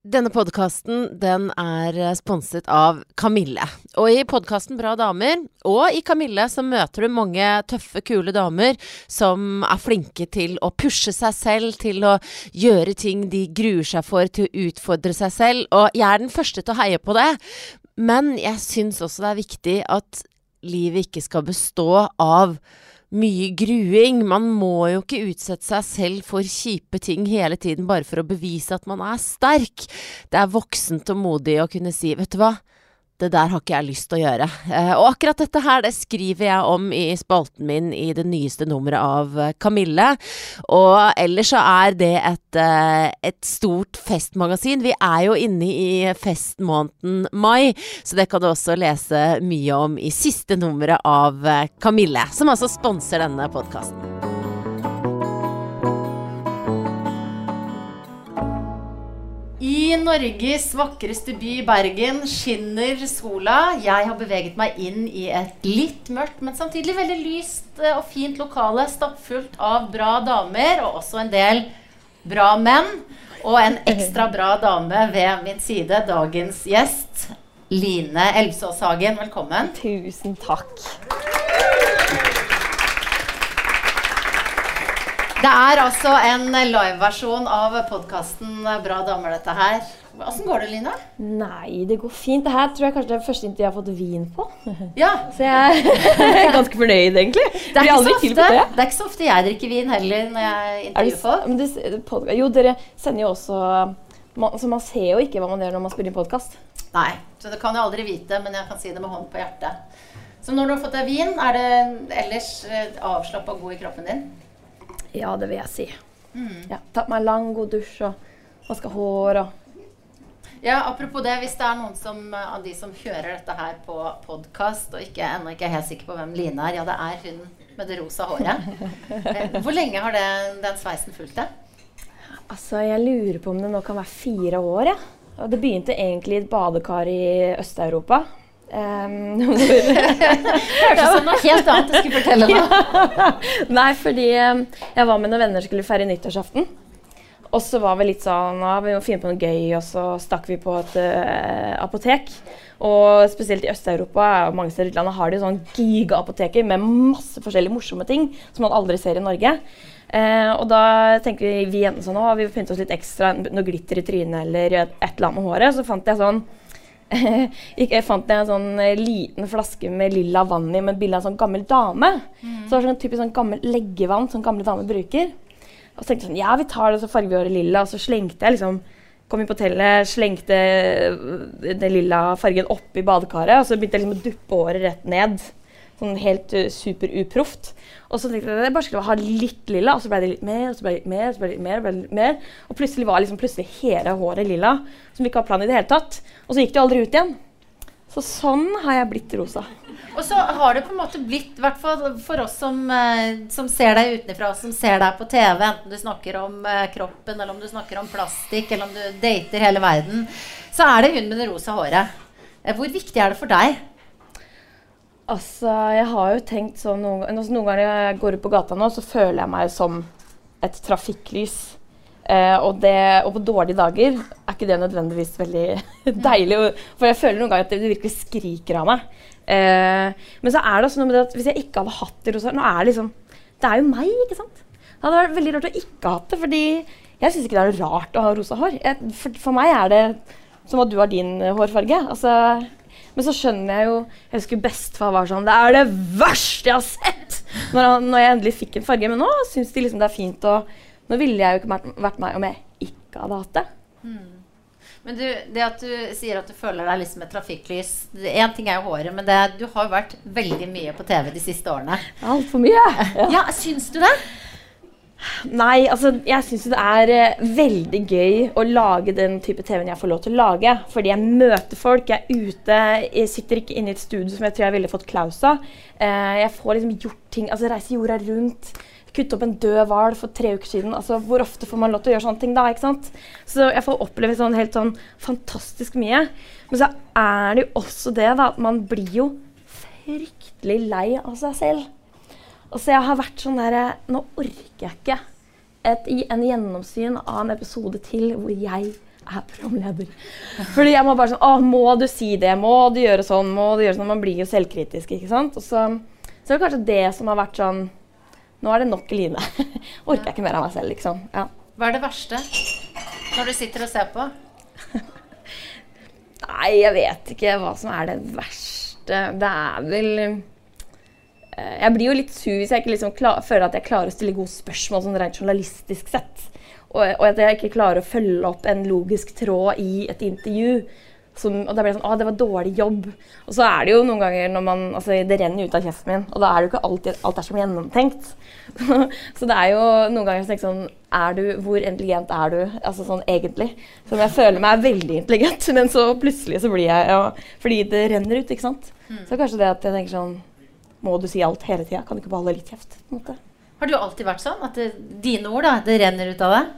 Denne podkasten den er eh, sponset av Kamille. Og i podkasten Bra damer, og i Kamille, så møter du mange tøffe, kule damer som er flinke til å pushe seg selv, til å gjøre ting de gruer seg for, til å utfordre seg selv. Og jeg er den første til å heie på det, men jeg syns også det er viktig at livet ikke skal bestå av mye gruing. Man må jo ikke utsette seg selv for kjipe ting hele tiden bare for å bevise at man er sterk. Det er voksent og modig å kunne si, vet du hva, det der har ikke jeg lyst til å gjøre. Eh, og akkurat dette her, det skriver jeg om i spalten min i det nyeste nummeret av eh, Kamille. Og ellers så er det et, eh, et stort festmagasin. Vi er jo inne i festmåneden mai, så det kan du også lese mye om i siste nummeret av eh, Kamille, som altså sponser denne podkasten. I Norges vakreste by, Bergen, skinner sola. Jeg har beveget meg inn i et litt mørkt, men samtidig veldig lyst eh, og fint lokale. Stappfullt av bra damer, og også en del bra menn. Og en ekstra bra dame ved min side, dagens gjest. Line Elvsåshagen, velkommen. Tusen takk. Det er altså en liveversjon av podkasten Bra damer, dette her. Åssen går det, Line? Nei, det går fint. Det her tror jeg kanskje det er første intervju jeg har fått vin på. Ja, Så jeg er ganske fornøyd, egentlig. Det er, ofte, det. det er ikke så ofte jeg drikker vin heller når jeg Er intervjuer folk. det, jo, dere sender jo også man, Så man ser jo ikke hva man gjør når man spiller inn podkast. Nei, så det kan jeg aldri vite, men jeg kan si det med hånd på hjertet. Så når du har fått deg vin, er det ellers avslappa og god i kroppen din? Ja, det vil jeg si. Mm. Ja, Tatt meg en lang, god dusj og vaska hår og Ja, apropos det, hvis det er noen som, eh, av de som hører dette her på podkast og ikke, ennå ikke er helt sikker på hvem Line er, ja, det er hun med det rosa håret. Eh, Hvor lenge har det, den sveisen fulgt deg? Altså, jeg lurer på om det nå kan være fire år, ja. Og det begynte egentlig i et badekar i Øst-Europa. Um, Hørtes ut som noe helt annet du skulle fortelle nå. Nei, fordi eh, jeg var med noen venner skulle feire nyttårsaften. Og så var vi litt sånn ja, Vi må finne på noe gøy, og så stakk vi på et uh, apotek. Og spesielt i Øst-Europa og mange steder i utlandet har de sånn gigaapoteker med masse forskjellige morsomme ting som man aldri ser i Norge. Eh, og da tenker vi, vi jentene sånn, å, vi pynte oss litt ekstra, noe glitter i trynet eller et eller annet med håret. Så fant jeg sånn Jeg fant en sånn eh, liten flaske med lilla vann i med et bilde av en sånn gammel dame. Så det var sånn typisk sånn gammel leggevann som gamle damer bruker. Og så tenkte jeg sånn, ja, vi tar det, så farger vi håret lilla. Og så slengte jeg liksom Kom inn på hotellet, slengte øh, den lilla fargen oppi badekaret. Og så begynte jeg liksom å duppe håret rett ned. Sånn helt uh, superuproft. Og så tenkte jeg at jeg bare skulle ha litt lilla, og så ble det litt mer, og så ble det litt mer, og så ble det litt mer, og litt mer. Og plutselig var liksom plutselig hele håret lilla, som ikke har plan i det hele tatt. Og så gikk det jo aldri ut igjen. Så sånn har jeg blitt rosa. Og så har det på en måte blitt, i hvert fall for oss som, eh, som ser deg utenfra, som ser deg på TV, enten du snakker om eh, kroppen, eller om du snakker om plastikk, eller om du dater hele verden, så er det hun med det rosa håret. Hvor viktig er det for deg? Altså, jeg har jo tenkt sånn noen, altså, noen ganger når jeg går ut på gata nå, så føler jeg meg som et trafikklys. Eh, og, det, og på dårlige dager er ikke det nødvendigvis veldig deilig. For jeg føler noen ganger at det virkelig skriker av meg. Eh, men så er det også noe med det at hvis jeg ikke hadde hatt det rosa Nå er det liksom Det er jo meg, ikke sant? Det hadde vært veldig rart å ikke ha hatt det, fordi jeg syns ikke det er rart å ha rosa hår. Jeg, for, for meg er det som at du har din hårfarge. Altså, men så skjønner jeg jo Jeg husker bestefar var sånn Det er det verste jeg har sett! Når, han, når jeg endelig fikk en farge. Men nå syns de liksom det er fint. Og nå ville jeg jo ikke vært, vært meg om jeg ikke hadde hatt det. Men du, det at du sier at du føler deg liksom et trafikklys Én ting er jo håret, men det, du har jo vært veldig mye på TV de siste årene. Altfor mye. Ja. Ja, syns du det? Nei, altså jeg syns det er eh, veldig gøy å lage den type TV-en jeg får lov til å lage. Fordi jeg møter folk, jeg er ute, jeg sitter ikke inne i et studio som jeg tror jeg ville fått klaus av. Eh, jeg får liksom gjort ting, altså reise jorda rundt. Kutte opp en død hval for tre uker siden. Altså, Hvor ofte får man lov til å gjøre sånne ting da? ikke sant? Så jeg får oppleve sånn helt sånn fantastisk mye. Men så er det jo også det da, at man blir jo fryktelig lei av seg selv. Og så jeg har vært sånn der Nå orker jeg ikke et, en gjennomsyn av en episode til hvor jeg er programleder. Fordi jeg må bare sånn Å, må du si det? Må du gjøre sånn? Må du gjøre sånn? Man blir jo selvkritisk, ikke sant? Og så, så er det kanskje det som har vært sånn Nå er det nok Eline. Orker jeg ikke mer av meg selv, liksom. Ja. Hva er det verste når du sitter og ser på? Nei, jeg vet ikke hva som er det verste. Det er vel eh, Jeg blir jo litt sur hvis jeg ikke liksom klar, føler at jeg klarer å stille gode spørsmål sånn rent journalistisk sett. Og, og, at jeg ikke klarer å følge opp en logisk tråd i et intervju. Som, og da blir det sånn Å, det var dårlig jobb. Og så er det jo noen ganger når man Altså, det renner ut av kjeften min, og da er det jo ikke alltid alt er som gjennomtenkt. så det er jo noen ganger så tenker sånn er du, Hvor intelligent er du? Altså sånn egentlig. Som jeg føler meg veldig intelligent, men så plutselig så blir jeg ja, Fordi det renner ut, ikke sant. Mm. Så kanskje det at jeg tenker sånn Må du si alt hele tida? Kan du ikke bare holde litt kjeft? på en måte? Har du alltid vært sånn? At det, dine ord, da, det renner ut av deg?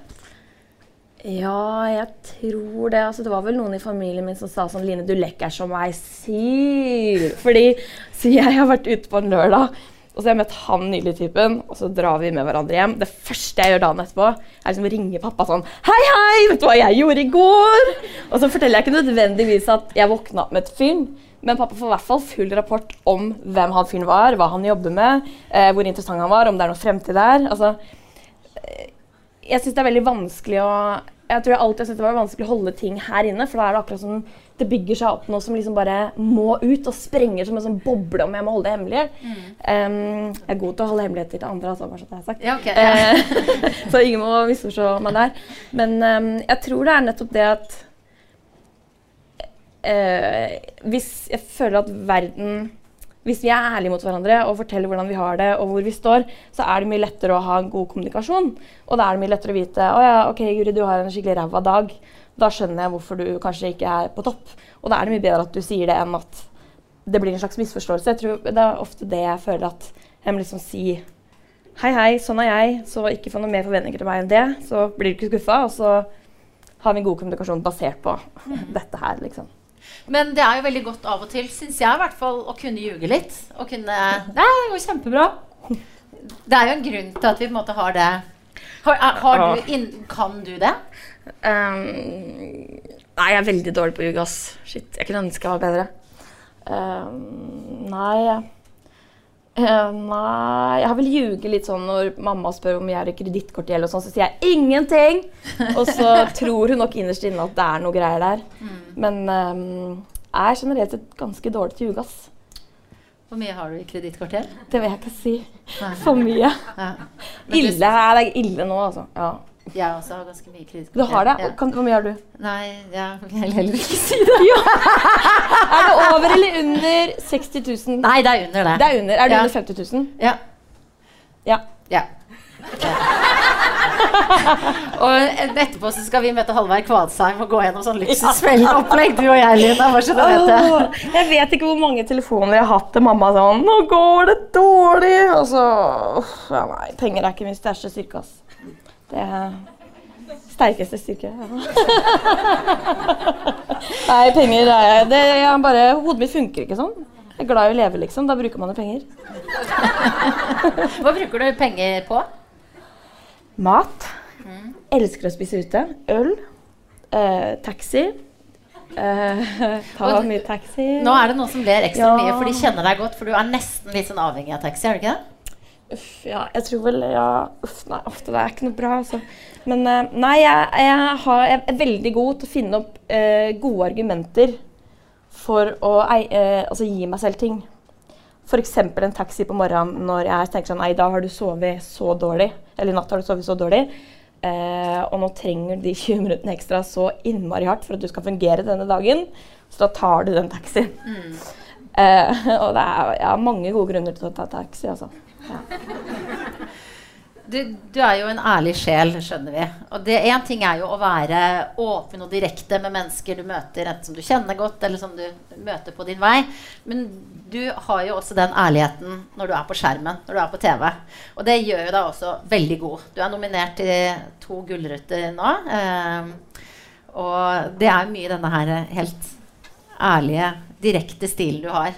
Ja, jeg tror det. Altså, det var vel noen i familien min som sa sånn Line, du lekker som ei sil. Fordi så jeg har vært ute på en lørdag, og så har jeg møtt han nylig typen, og så drar vi med hverandre hjem. Det første jeg gjør dagen etterpå, er liksom å ringe pappa sånn Hei, hei, vet du hva jeg gjorde i går? Og så forteller jeg ikke nødvendigvis at jeg våkna opp med et fyr. Men pappa får i hvert fall full rapport om hvem han fyren var, hva han jobber med, eh, hvor interessant han var, om det er noe fremtid der. Altså, jeg syns det er veldig vanskelig å jeg tror jeg alltid synes det var vanskelig å holde ting her inne. For da er det akkurat som det bygger seg opp noe som liksom bare må ut og sprenger som en sånn boble om jeg må holde det hemmelig. Mm. Um, jeg er god til å holde hemmeligheter til andre, altså, bare så det er sagt. Ja, okay, ja. Eh, så ingen må misforstå meg der. Men um, jeg tror det er nettopp det at uh, Hvis jeg føler at verden hvis vi er ærlige mot hverandre og forteller hvordan vi har det, og hvor vi står, så er det mye lettere å ha en god kommunikasjon. Og da er det mye lettere å vite å ja, ok, Guri, du har en skikkelig ræva dag. Da skjønner jeg hvorfor du kanskje ikke er på topp. Og da er det mye bedre at du sier det, enn at det blir en slags misforståelse. Jeg tror Det er ofte det jeg føler at jeg må liksom si Hei, hei, sånn er jeg, så ikke få noe mer forventninger til meg enn det. Så blir du ikke skuffa, og så har vi god kommunikasjon basert på dette her, liksom. Men det er jo veldig godt av og til, syns jeg i hvert fall, å kunne ljuge litt. Å kunne Nei, det går kjempebra. Det er jo en grunn til at vi på en måte har det. Har, har du inn, kan du det? Um, nei, jeg er veldig dårlig på å ljuge, ass. Shit, jeg kunne ønske jeg var bedre. Um, nei Uh, nei Jeg har vel ljuget litt sånn når mamma spør om jeg har kredittkortgjeld, sånn, så sier jeg ingenting! og så tror hun nok innerst inne at det er noe greier der. Mm. Men um, jeg er generelt sett ganske dårlig til å ljuge, Hvor mye har du i kredittkortgjeld? Det vil jeg ikke si. For mye. Ja. Ille. Det er ille nå, altså. Ja. Jeg også har ganske mye kritisk Du har det? Ja. Kan, hvor mye har du? Nei, ja, jeg vil heller ikke si det. er det over eller under 60 000? Nei, det er under det. Det Er under. Er du ja. under 50 000? Ja. Ja. ja. og etterpå så skal vi møte Hallveig Kvadsheim og gå gjennom sånn luksusfelleopplegg, du og jeg, Lina. Bare så du vet det. Jeg vet ikke hvor mange telefoner jeg har hatt til mamma sånn 'Nå går det dårlig.' Og så ja, Nei, penger er ikke min største styrke, ass. Det er sterkeste styrke. Ja. Nei, penger er det er bare Hodet mitt funker ikke sånn. Jeg er glad i å leve, liksom. Da bruker man jo penger. Hva bruker du penger på? Mat. Mm. Elsker å spise ute. Øl. Eh, taxi. Eh, ta mye taxi. Nå er det noen som ler ekstra ja. mye, for de kjenner deg godt. For du er nesten litt sånn avhengig av taxi, er du ikke det? Uff, ja, jeg tror vel Ja, uff, nei, ofte det er ikke noe bra, altså. Men uh, nei, jeg, jeg, har, jeg, er veldig god til å finne opp eh, gode argumenter for å eh, altså, gi meg selv ting. F.eks. en taxi på morgenen når jeg tenker sånn Nei, da har du sovet så dårlig. Eller i natt har du sovet så dårlig. og nå trenger du de 20 minuttene ekstra så innmari hardt for at du skal fungere denne dagen. Så da tar du den taxien. Mm. Og det er ja, mange gode grunner til å ta taxi, altså. Du, du, er jo en ærlig sjel, skjønner vi. Og det Én ting er jo å være åpen og direkte med mennesker du møter, enten som du kjenner godt, eller som du møter på din vei. Men du har jo også den ærligheten når du er på skjermen, når du er på TV. Og det gjør jo deg også veldig god. Du er nominert til to gullruter nå. Eh, og det er mye denne her helt ærlige, direkte stilen du har.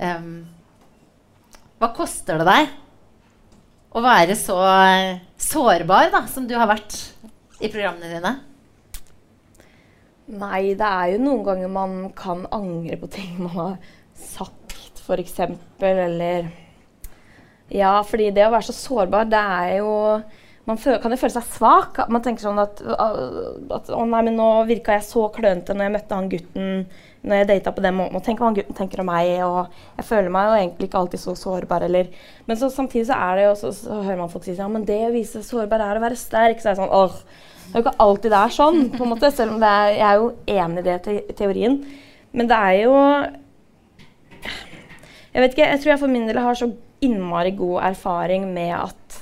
Um, hva koster det deg å være så sårbar da, som du har vært i programmene dine? Nei, det er jo noen ganger man kan angre på ting man har sagt, f.eks. Eller Ja, fordi det å være så sårbar, det er jo Man kan jo føle seg svak. Man tenker sånn at, at Å nei, men nå virka jeg så klønete når jeg møtte han gutten når jeg data på den måten. Og tenk hva han gutten tenker om meg. Og jeg føler meg jo egentlig ikke alltid så sårbar. Eller. Men så, samtidig så er det jo så, så hører man folk si sånn Ja, men det å vise seg sårbar er å være sterk. Så er det sånn åh, det er jo ikke alltid det er sånn, på en måte, selv om er, jeg er jo enig i det te teorien. Men det er jo Jeg vet ikke, jeg tror jeg for min del har så innmari god erfaring med at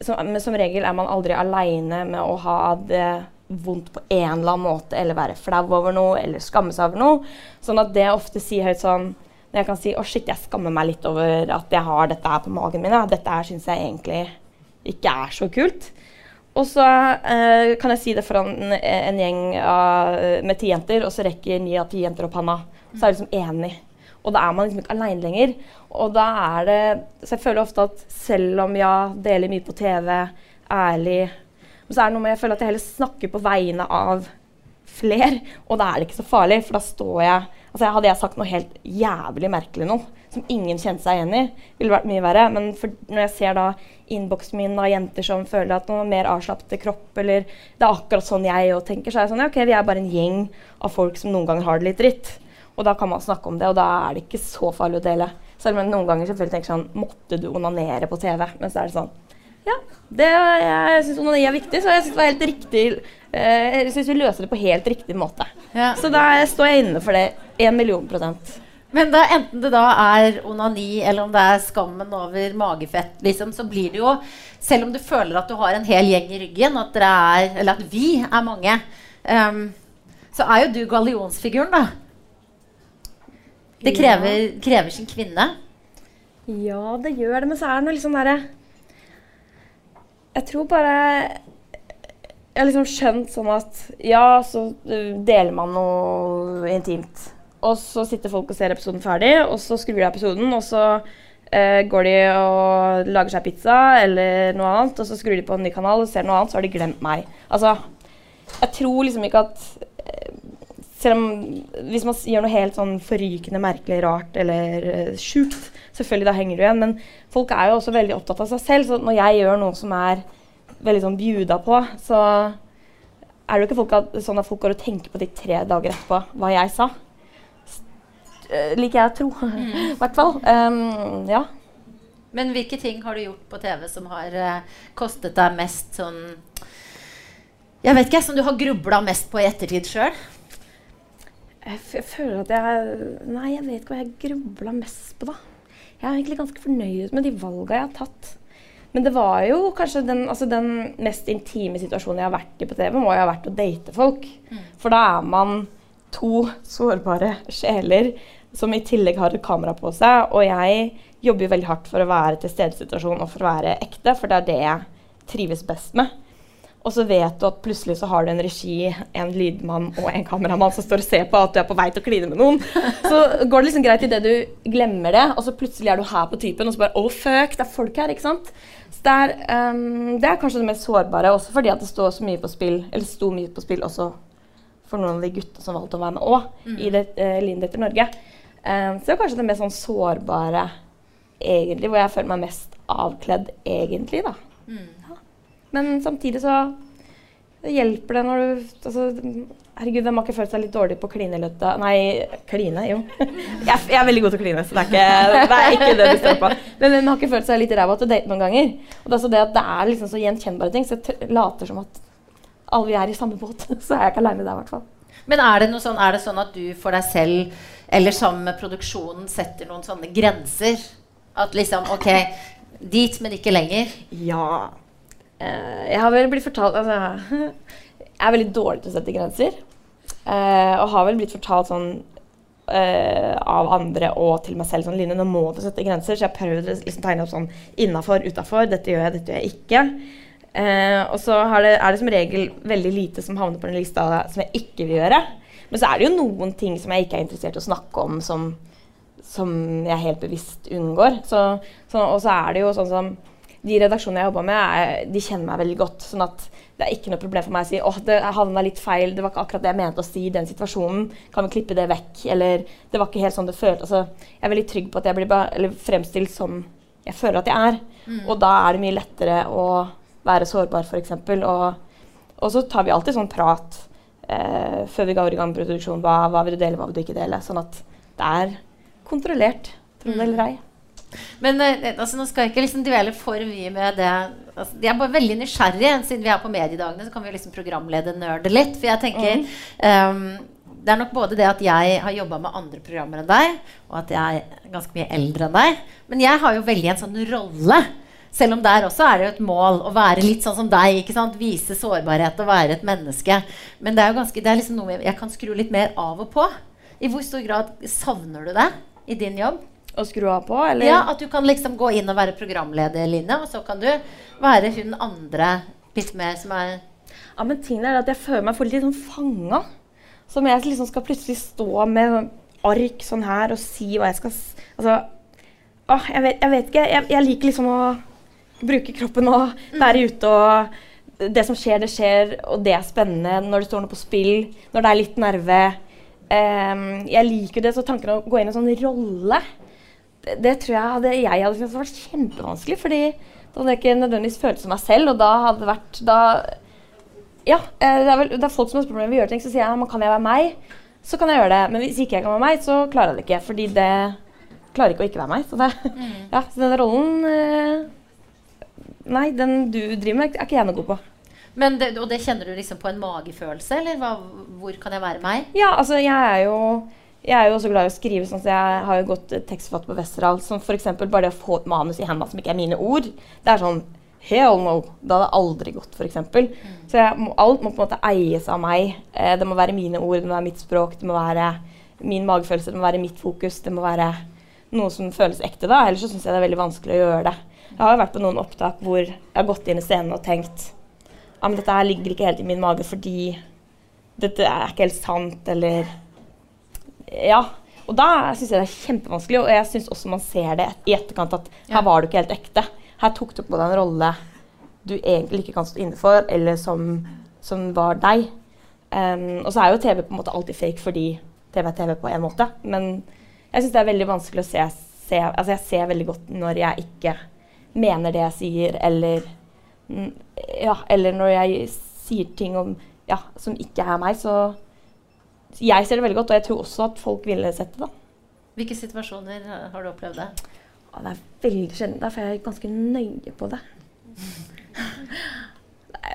som, som regel er man aldri aleine med å ha det vondt på en eller annen måte, eller være flau over noe, eller skamme seg over noe. Sånn at det ofte sier høyt sånn Når jeg kan si 'Å, shit, jeg skammer meg litt over at jeg har dette her på magen min', ja. dette her syns jeg egentlig ikke er så kult', og så eh, kan jeg si det foran en, en gjeng av, med ti jenter, og så rekker ni av ti jenter opp handa. Så er jeg liksom enig. Og da er man liksom ikke aleine lenger. Og da er det Så jeg føler ofte at selv om ja, deler mye på TV, ærlig Men så er det noe med jeg føler at jeg heller snakker på vegne av fler, og da er det ikke så farlig, for da står jeg Altså Hadde jeg sagt noe helt jævlig merkelig noe, som ingen kjente seg igjen i, ville vært mye verre. Men når jeg ser da innboksen min av jenter som føler at noe mer avslappet kropp, eller det er akkurat sånn jeg òg tenker, så er det sånn ja, ok, vi er bare en gjeng av folk som noen ganger har det litt dritt. Og da kan man snakke om det, og da er det ikke så farlig å dele. Selv om jeg noen ganger selvfølgelig tenker sånn Måtte du onanere på TV? Men så er det sånn Ja, det, jeg syns onani er viktig, så jeg syns det var helt riktig eh, Jeg syns vi løser det på helt riktig måte. Ja. Så da står jeg inne for det. Én million prosent. Men da, enten det da er onani eller om det er skammen over magefett, liksom, så blir det jo Selv om du føler at du har en hel gjeng i ryggen, at dere er, eller at vi er mange, um, så er jo du gallionsfiguren, da. Det krever, krever, sin kvinne. Ja, det gjør det, men så er det noe liksom derre Jeg tror bare Jeg har liksom skjønt sånn at ja, så deler man noe intimt. Og så sitter folk og ser episoden ferdig, og så skrur de av episoden, og så eh, går de og lager seg pizza eller noe annet, og så skrur de på en ny kanal og ser noe annet, så har de glemt meg. Altså, jeg tror liksom ikke at uh, selv om Hvis man gjør noe helt sånn forrykende merkelig, rart eller uh, sjukt, selvfølgelig da henger du igjen, men folk er jo også veldig opptatt av seg selv, så når jeg gjør noe som er veldig sånn bjuda på, så er det jo ikke folk at, sånn at folk går og tenker på de tre dager etterpå hva jeg sa. Eh, liker jeg å tro. Mm. I hvert fall. Um, ja. Men hvilke ting har du gjort på TV som har uh, kostet deg mest sånn Jeg vet ikke, som du har grubla mest på i ettertid sjøl? Jeg, jeg, føler at jeg Nei, jeg vet ikke hva jeg grubla mest på, da. Jeg er egentlig ganske fornøyd med de valga jeg har tatt. Men det var jo kanskje den, altså den, mest intime situasjonen jeg har vært i på TV, må jo ha vært å date folk. Mm. For da er man to sårbare sjeler som i tillegg har et kamera på seg. Og jeg jobber jo veldig hardt for å være til stede i situasjonen og for å være ekte, for det er det jeg trives best med. Og så vet du at plutselig så har du en regi, en lydmann og en kameramann som står og ser på at du er på vei til å kline med noen. Så går det liksom greit idet du glemmer det, og så plutselig er du her på typen, og så bare oh, fuck, det er folk her, ikke sant? Så det er, um, det er kanskje det mest sårbare, også fordi at det står så mye på spill, eller sto mye på spill også for noen av de gutta som valgte å være med òg, mm. i det, uh, Lindet etter Norge. Um, så det er kanskje det mest sånn sårbare, egentlig, hvor jeg føler meg mest avkledd, egentlig, da. Mm. Men samtidig så hjelper det når du altså, Herregud, hvem har ikke følt seg litt dårlig på klineløtta Nei, kline, jo. Jeg, jeg, er veldig god til å kline, så det er ikke det, er ikke det du står på. Men hvem har ikke følt seg litt ræva til å date noen ganger? Og det er, så det, at det er liksom så gjenkjennbare ting, så jeg later som at alle vi er i samme båt. Så er jeg ikke aleine der, i hvert fall. Men er det, sånn, er det sånn at du for deg selv eller sammen med produksjonen setter noen sånne grenser? At liksom OK, dit, men ikke lenger? Ja. Uh, jeg har vel blitt fortalt altså, Jeg er veldig dårlig til å sette grenser. Uh, og har vel blitt fortalt sånn uh, av andre og til meg selv sånn Line, nå må du sette grenser. Så jeg prøver å liksom, tegne opp sånn innafor, utafor. Dette gjør jeg, dette gjør jeg ikke. og så det, er det som regel veldig lite som havner på den lista som jeg ikke vil gjøre. Men så er det jo noen ting som jeg ikke er interessert i å snakke om, som, som jeg helt bevisst unngår. Og så er det jo sånn som De redaksjonene jeg jobber med, er, de kjenner meg veldig godt. sånn at det er ikke noe problem for meg å si åh, det havna litt feil, det var ikke akkurat det jeg mente å si i den situasjonen. Kan vi klippe det vekk? Eller det var ikke helt sånn det føltes. Altså, jeg er veldig trygg på at jeg blir fremstilt som jeg føler at jeg er. Mm. Og da er det mye lettere å være sårbar, f.eks. Og, og så tar vi alltid sånn prat eh, før vi går i gang med produksjon. Hva, hva, vil du dele, hva vil du ikke dele? Sånn at det er kontrollert, tro det eller ei. Men eh, altså, nå skal jeg ikke liksom dvele for mye med det. Altså, jeg er bare veldig nysgjerrig. Siden vi er på mediedagene, så kan vi liksom programledernerde litt. For jeg tenker mm. um, Det er nok både det at jeg har jobba med andre programmer enn deg, og at jeg er ganske mye eldre enn deg. Men jeg har jo veldig en sånn rolle. Selv om der også er det jo et mål å være litt sånn som deg. ikke sant? Vise sårbarhet og være et menneske. Men det er jo ganske, det er liksom noe jeg kan skru litt mer av og på. I hvor stor grad savner du det i din jobb? Å skru av på? Eller? Ja, At du kan liksom gå inn og være programleder, Line. og så kan du være hun andre litt mer som er Ja, men tingen er at jeg føler meg for litt sånn fanga. Som jeg liksom skal plutselig stå med ark sånn her og si hva jeg skal Altså åh, jeg, vet, jeg vet ikke. Jeg, jeg, liker liksom å bruke kroppen og være ute og Det som skjer, det skjer, og det er spennende når det står noe på spill, når det er litt nerve. Um, jeg liker det, så tanken å gå inn i en sånn rolle det, det, tror jeg hadde, jeg hadde syntes vært kjempevanskelig. fordi da hadde jeg ikke nødvendigvis følt som meg selv. Og da hadde det vært da, Ja, eh, det er, vel, det er folk som har spurt meg om jeg vil gjøre ting, så sier jeg kan jeg være meg, så kan jeg gjøre det. Men hvis ikke jeg kan være meg, så klarer jeg det ikke. Fordi det klarer ikke å ikke være meg. Så, det, mm. ja, så den rollen eh, Nei, den du driver med, er ikke jeg noe god på. Men det, og det kjenner du liksom på en magefølelse, eller hva, hvor kan jeg være meg? Ja, altså jeg er jo jeg er jo også glad i å skrive, sånn så jeg har jo gått tekstforfatter på Westerdal. Som f.eks. bare det å få et manus i hendene som ikke er mine ord. Det er sånn Hell no! Det hadde aldri gått, f.eks. Mm. Så må, alt må på en måte eies av meg. Eh, det må være mine ord, det må være mitt språk, det må være min magefølelse, det må være mitt fokus. Det må være noe som føles ekte, da. Ellers så syns jeg det er veldig vanskelig å gjøre det. Jeg har jo vært på noen opptak hvor jeg har gått inn i scenen og tenkt ja, men dette her ligger ikke helt i min mage fordi dette er ikke helt sant, eller ja. Og da syns jeg det er kjempevanskelig, og jeg syns også man ser det i etterkant at her var du ikke helt ekte. Her tok du på deg en rolle du egentlig ikke kan stå inne for, eller som, som var deg. Um, og så er jo TV på en måte alltid fake fordi TV er TV på en måte. Men jeg syns det er veldig vanskelig å se, se Altså jeg ser veldig godt når jeg ikke mener det jeg sier, eller Ja, eller når jeg sier ting om, ja, som ikke er meg, så jeg ser det veldig godt, og jeg tror også at folk ville sett det. da. Hvilke situasjoner har du opplevd det? Det er veldig sjelden. Derfor er jeg ganske nøye på det.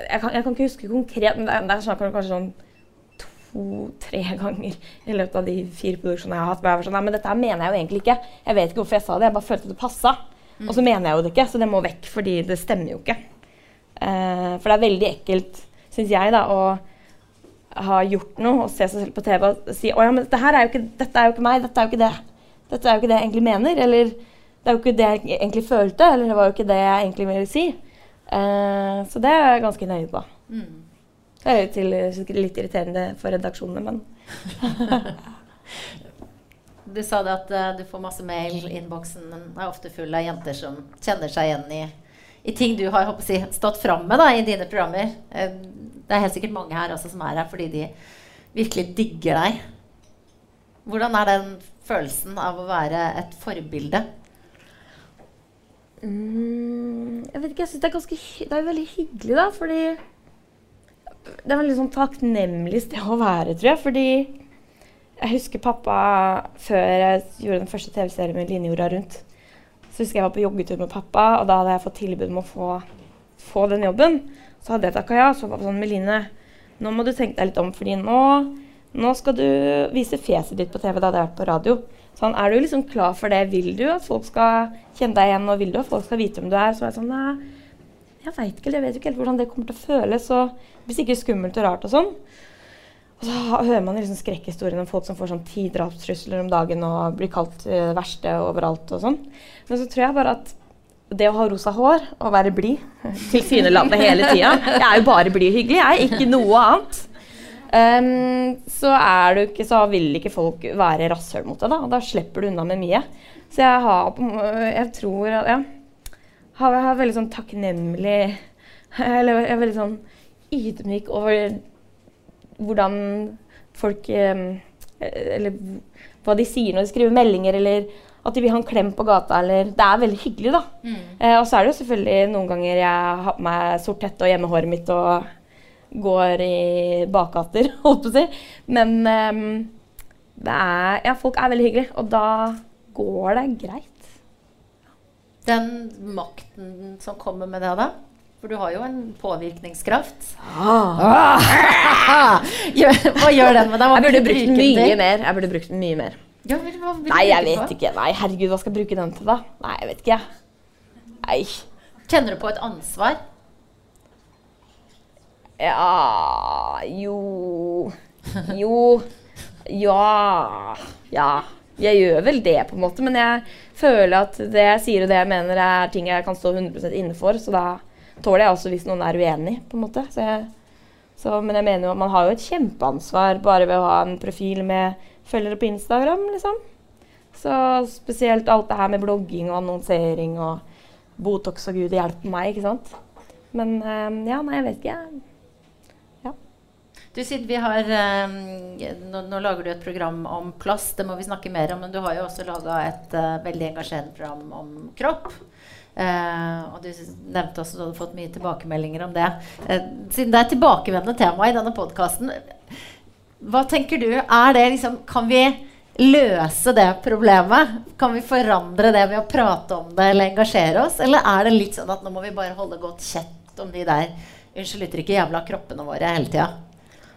Jeg kan, jeg kan ikke huske konkret, men det er, det er kanskje sånn to-tre ganger i løpet av de fire produksjonene jeg har hatt. Men, jeg sånn, men dette mener jeg jo egentlig ikke. Jeg vet ikke hvorfor jeg sa det. Jeg bare følte det passa. Mm. Og så mener jeg jo det ikke, så det må vekk, fordi det stemmer jo ikke. Uh, for det er veldig ekkelt, syns jeg, da, å har gjort noe og se seg selv på TV og si å ja, men dette, er ikke, dette er jo ikke meg, dette er jo ikke det. Dette er jo ikke det jeg egentlig mener. Eller det er jo ikke det jeg egentlig følte. Eller det var jo ikke det jeg egentlig ville si. Uh, så det er jeg ganske nøye på. Mm. Det er til, litt irriterende for redaksjonene, men Du sa det at uh, du får masse mail. Innboksen er ofte full av jenter som kjenner seg igjen i, i ting du har si, stått fram med da, i dine programmer. Uh, det er helt sikkert mange her også som er her fordi de virkelig digger deg. Hvordan er den følelsen av å være et forbilde? Mm, jeg vet ikke, jeg syns det er ganske det er veldig hyggelig, da. Fordi det er veldig sånn takknemlig sted å være, tror jeg. Fordi jeg husker pappa før jeg gjorde den første TV-serien med Linjorda rundt. Så husker jeg var på joggetur med pappa, og da hadde jeg fått tilbud om å få, få den jobben. Så hadde jeg takka ja. Så var det sånn Meline, nå må du tenke deg litt om, fordi nå, nå skal du vise fjeset ditt på TV. Da hadde jeg vært på radio. Sånn, er du liksom klar for det? Vil du at folk skal kjenne deg igjen, og vil du at folk skal vite hvem du er? Så var jeg sånn Nei, jeg veit ikke, vet ikke helt hvordan det kommer til å føles. Og blir sikkert skummelt og rart og sånn. Og så hører man liksom skrekkhistorier om folk som får sånn ti drapstrusler om dagen og blir kalt det verste overalt og sånn. Men så tror jeg bare at det å ha rosa hår og være blid tilsynelatende hele tida Jeg er jo bare blid og hyggelig, jeg. Ikke noe annet. Um, så, ikke, så vil ikke folk være rasshøl mot deg, da. Da slipper du unna med mye. Så jeg har Jeg tror at ja, har, har veldig sånn takknemlig Eller jeg er veldig sånn ydmyk over hvordan folk Eller hva de sier når de skriver meldinger, eller at de vil ha en klem på gata. Eller, det er veldig hyggelig, da. Mm. Eh, og så er det jo selvfølgelig noen ganger jeg har på meg sort hette og hjemmehåret mitt og går i bakgater, holdt på å si. Men eh, det er Ja, folk er veldig hyggelige, og da går det greit. Den makten som kommer med det, da? For du har jo en påvirkningskraft. Gjør- Hva gjør den med deg? Hva Jeg burde brukt mye mer. Jeg burde brukt mye mer. Ja, vil, hva vil Nei, jeg vet på? ikke. Nei, herregud, hva skal jeg bruke den til, da? Nei, jeg vet ikke. Nei. Kjenner du på et ansvar? Ja Jo Jo. Ja. Ja. Jeg gjør vel det, på en måte, men jeg føler at det jeg sier og det jeg mener, er ting jeg kan stå 100 inne for, så da tåler jeg også hvis noen er uenig, på en måte. Så jeg, så, men jeg mener jo at man har jo et kjempeansvar bare ved å ha en profil med følgere på Instagram, liksom. Så spesielt alt det her med blogging og annonsering og Botox og gud hjelpe meg, ikke sant. Men eh, ja, nei, jeg vet ikke. Du vi har eh, nå, nå lager du et program om plass, det må vi snakke mer om. Men du har jo også laga et uh, veldig engasjerende program om kropp. Uh, og du nevnte også at du hadde fått mye tilbakemeldinger om det. Uh, siden det er tilbakevendende tema i denne podkasten, hva tenker du? Er det liksom Kan vi løse det problemet? Kan vi forandre det ved å prate om det eller engasjere oss? Eller er det litt sånn at nå må vi bare holde godt kjett om de der unnskyld uttrykket jævla kroppene våre hele tida?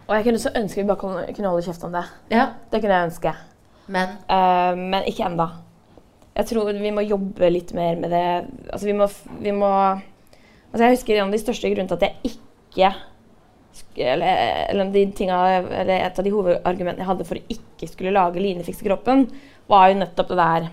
Og jeg kunne så ønske vi bare kunne, holde kjeft om det. Ja, Det kunne jeg ønske. men uh, men ikke ennå. Jeg tror vi må jobbe litt mer med det. Altså, vi må, vi må altså, Jeg husker en av de største grunnene til at jeg ikke eller, eller, de tingene, eller Et av de hovedargumentene jeg hadde for å ikke skulle lage linefiks i kroppen, var jo nettopp det der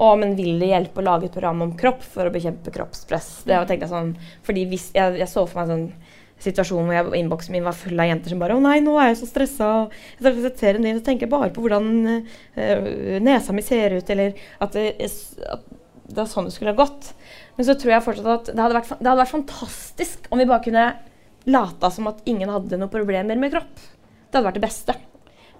å, men vil det hjelpe å lage et program om kropp for å bekjempe kroppspress? Det tenkte jeg sånn, fordi hvis, jeg, jeg så for meg en sånn situasjon hvor innboksen min var full av jenter som bare 'Å nei, nå er jeg så stressa', og jeg ser serien din, så tenker bare på hvordan øh, nesa mi ser ut, eller at det, at det er sånn det skulle ha gått. Men så tror jeg fortsatt at det hadde vært, det hadde vært fantastisk om vi bare kunne lata som at ingen hadde noen problemer med kropp. Det hadde vært det beste.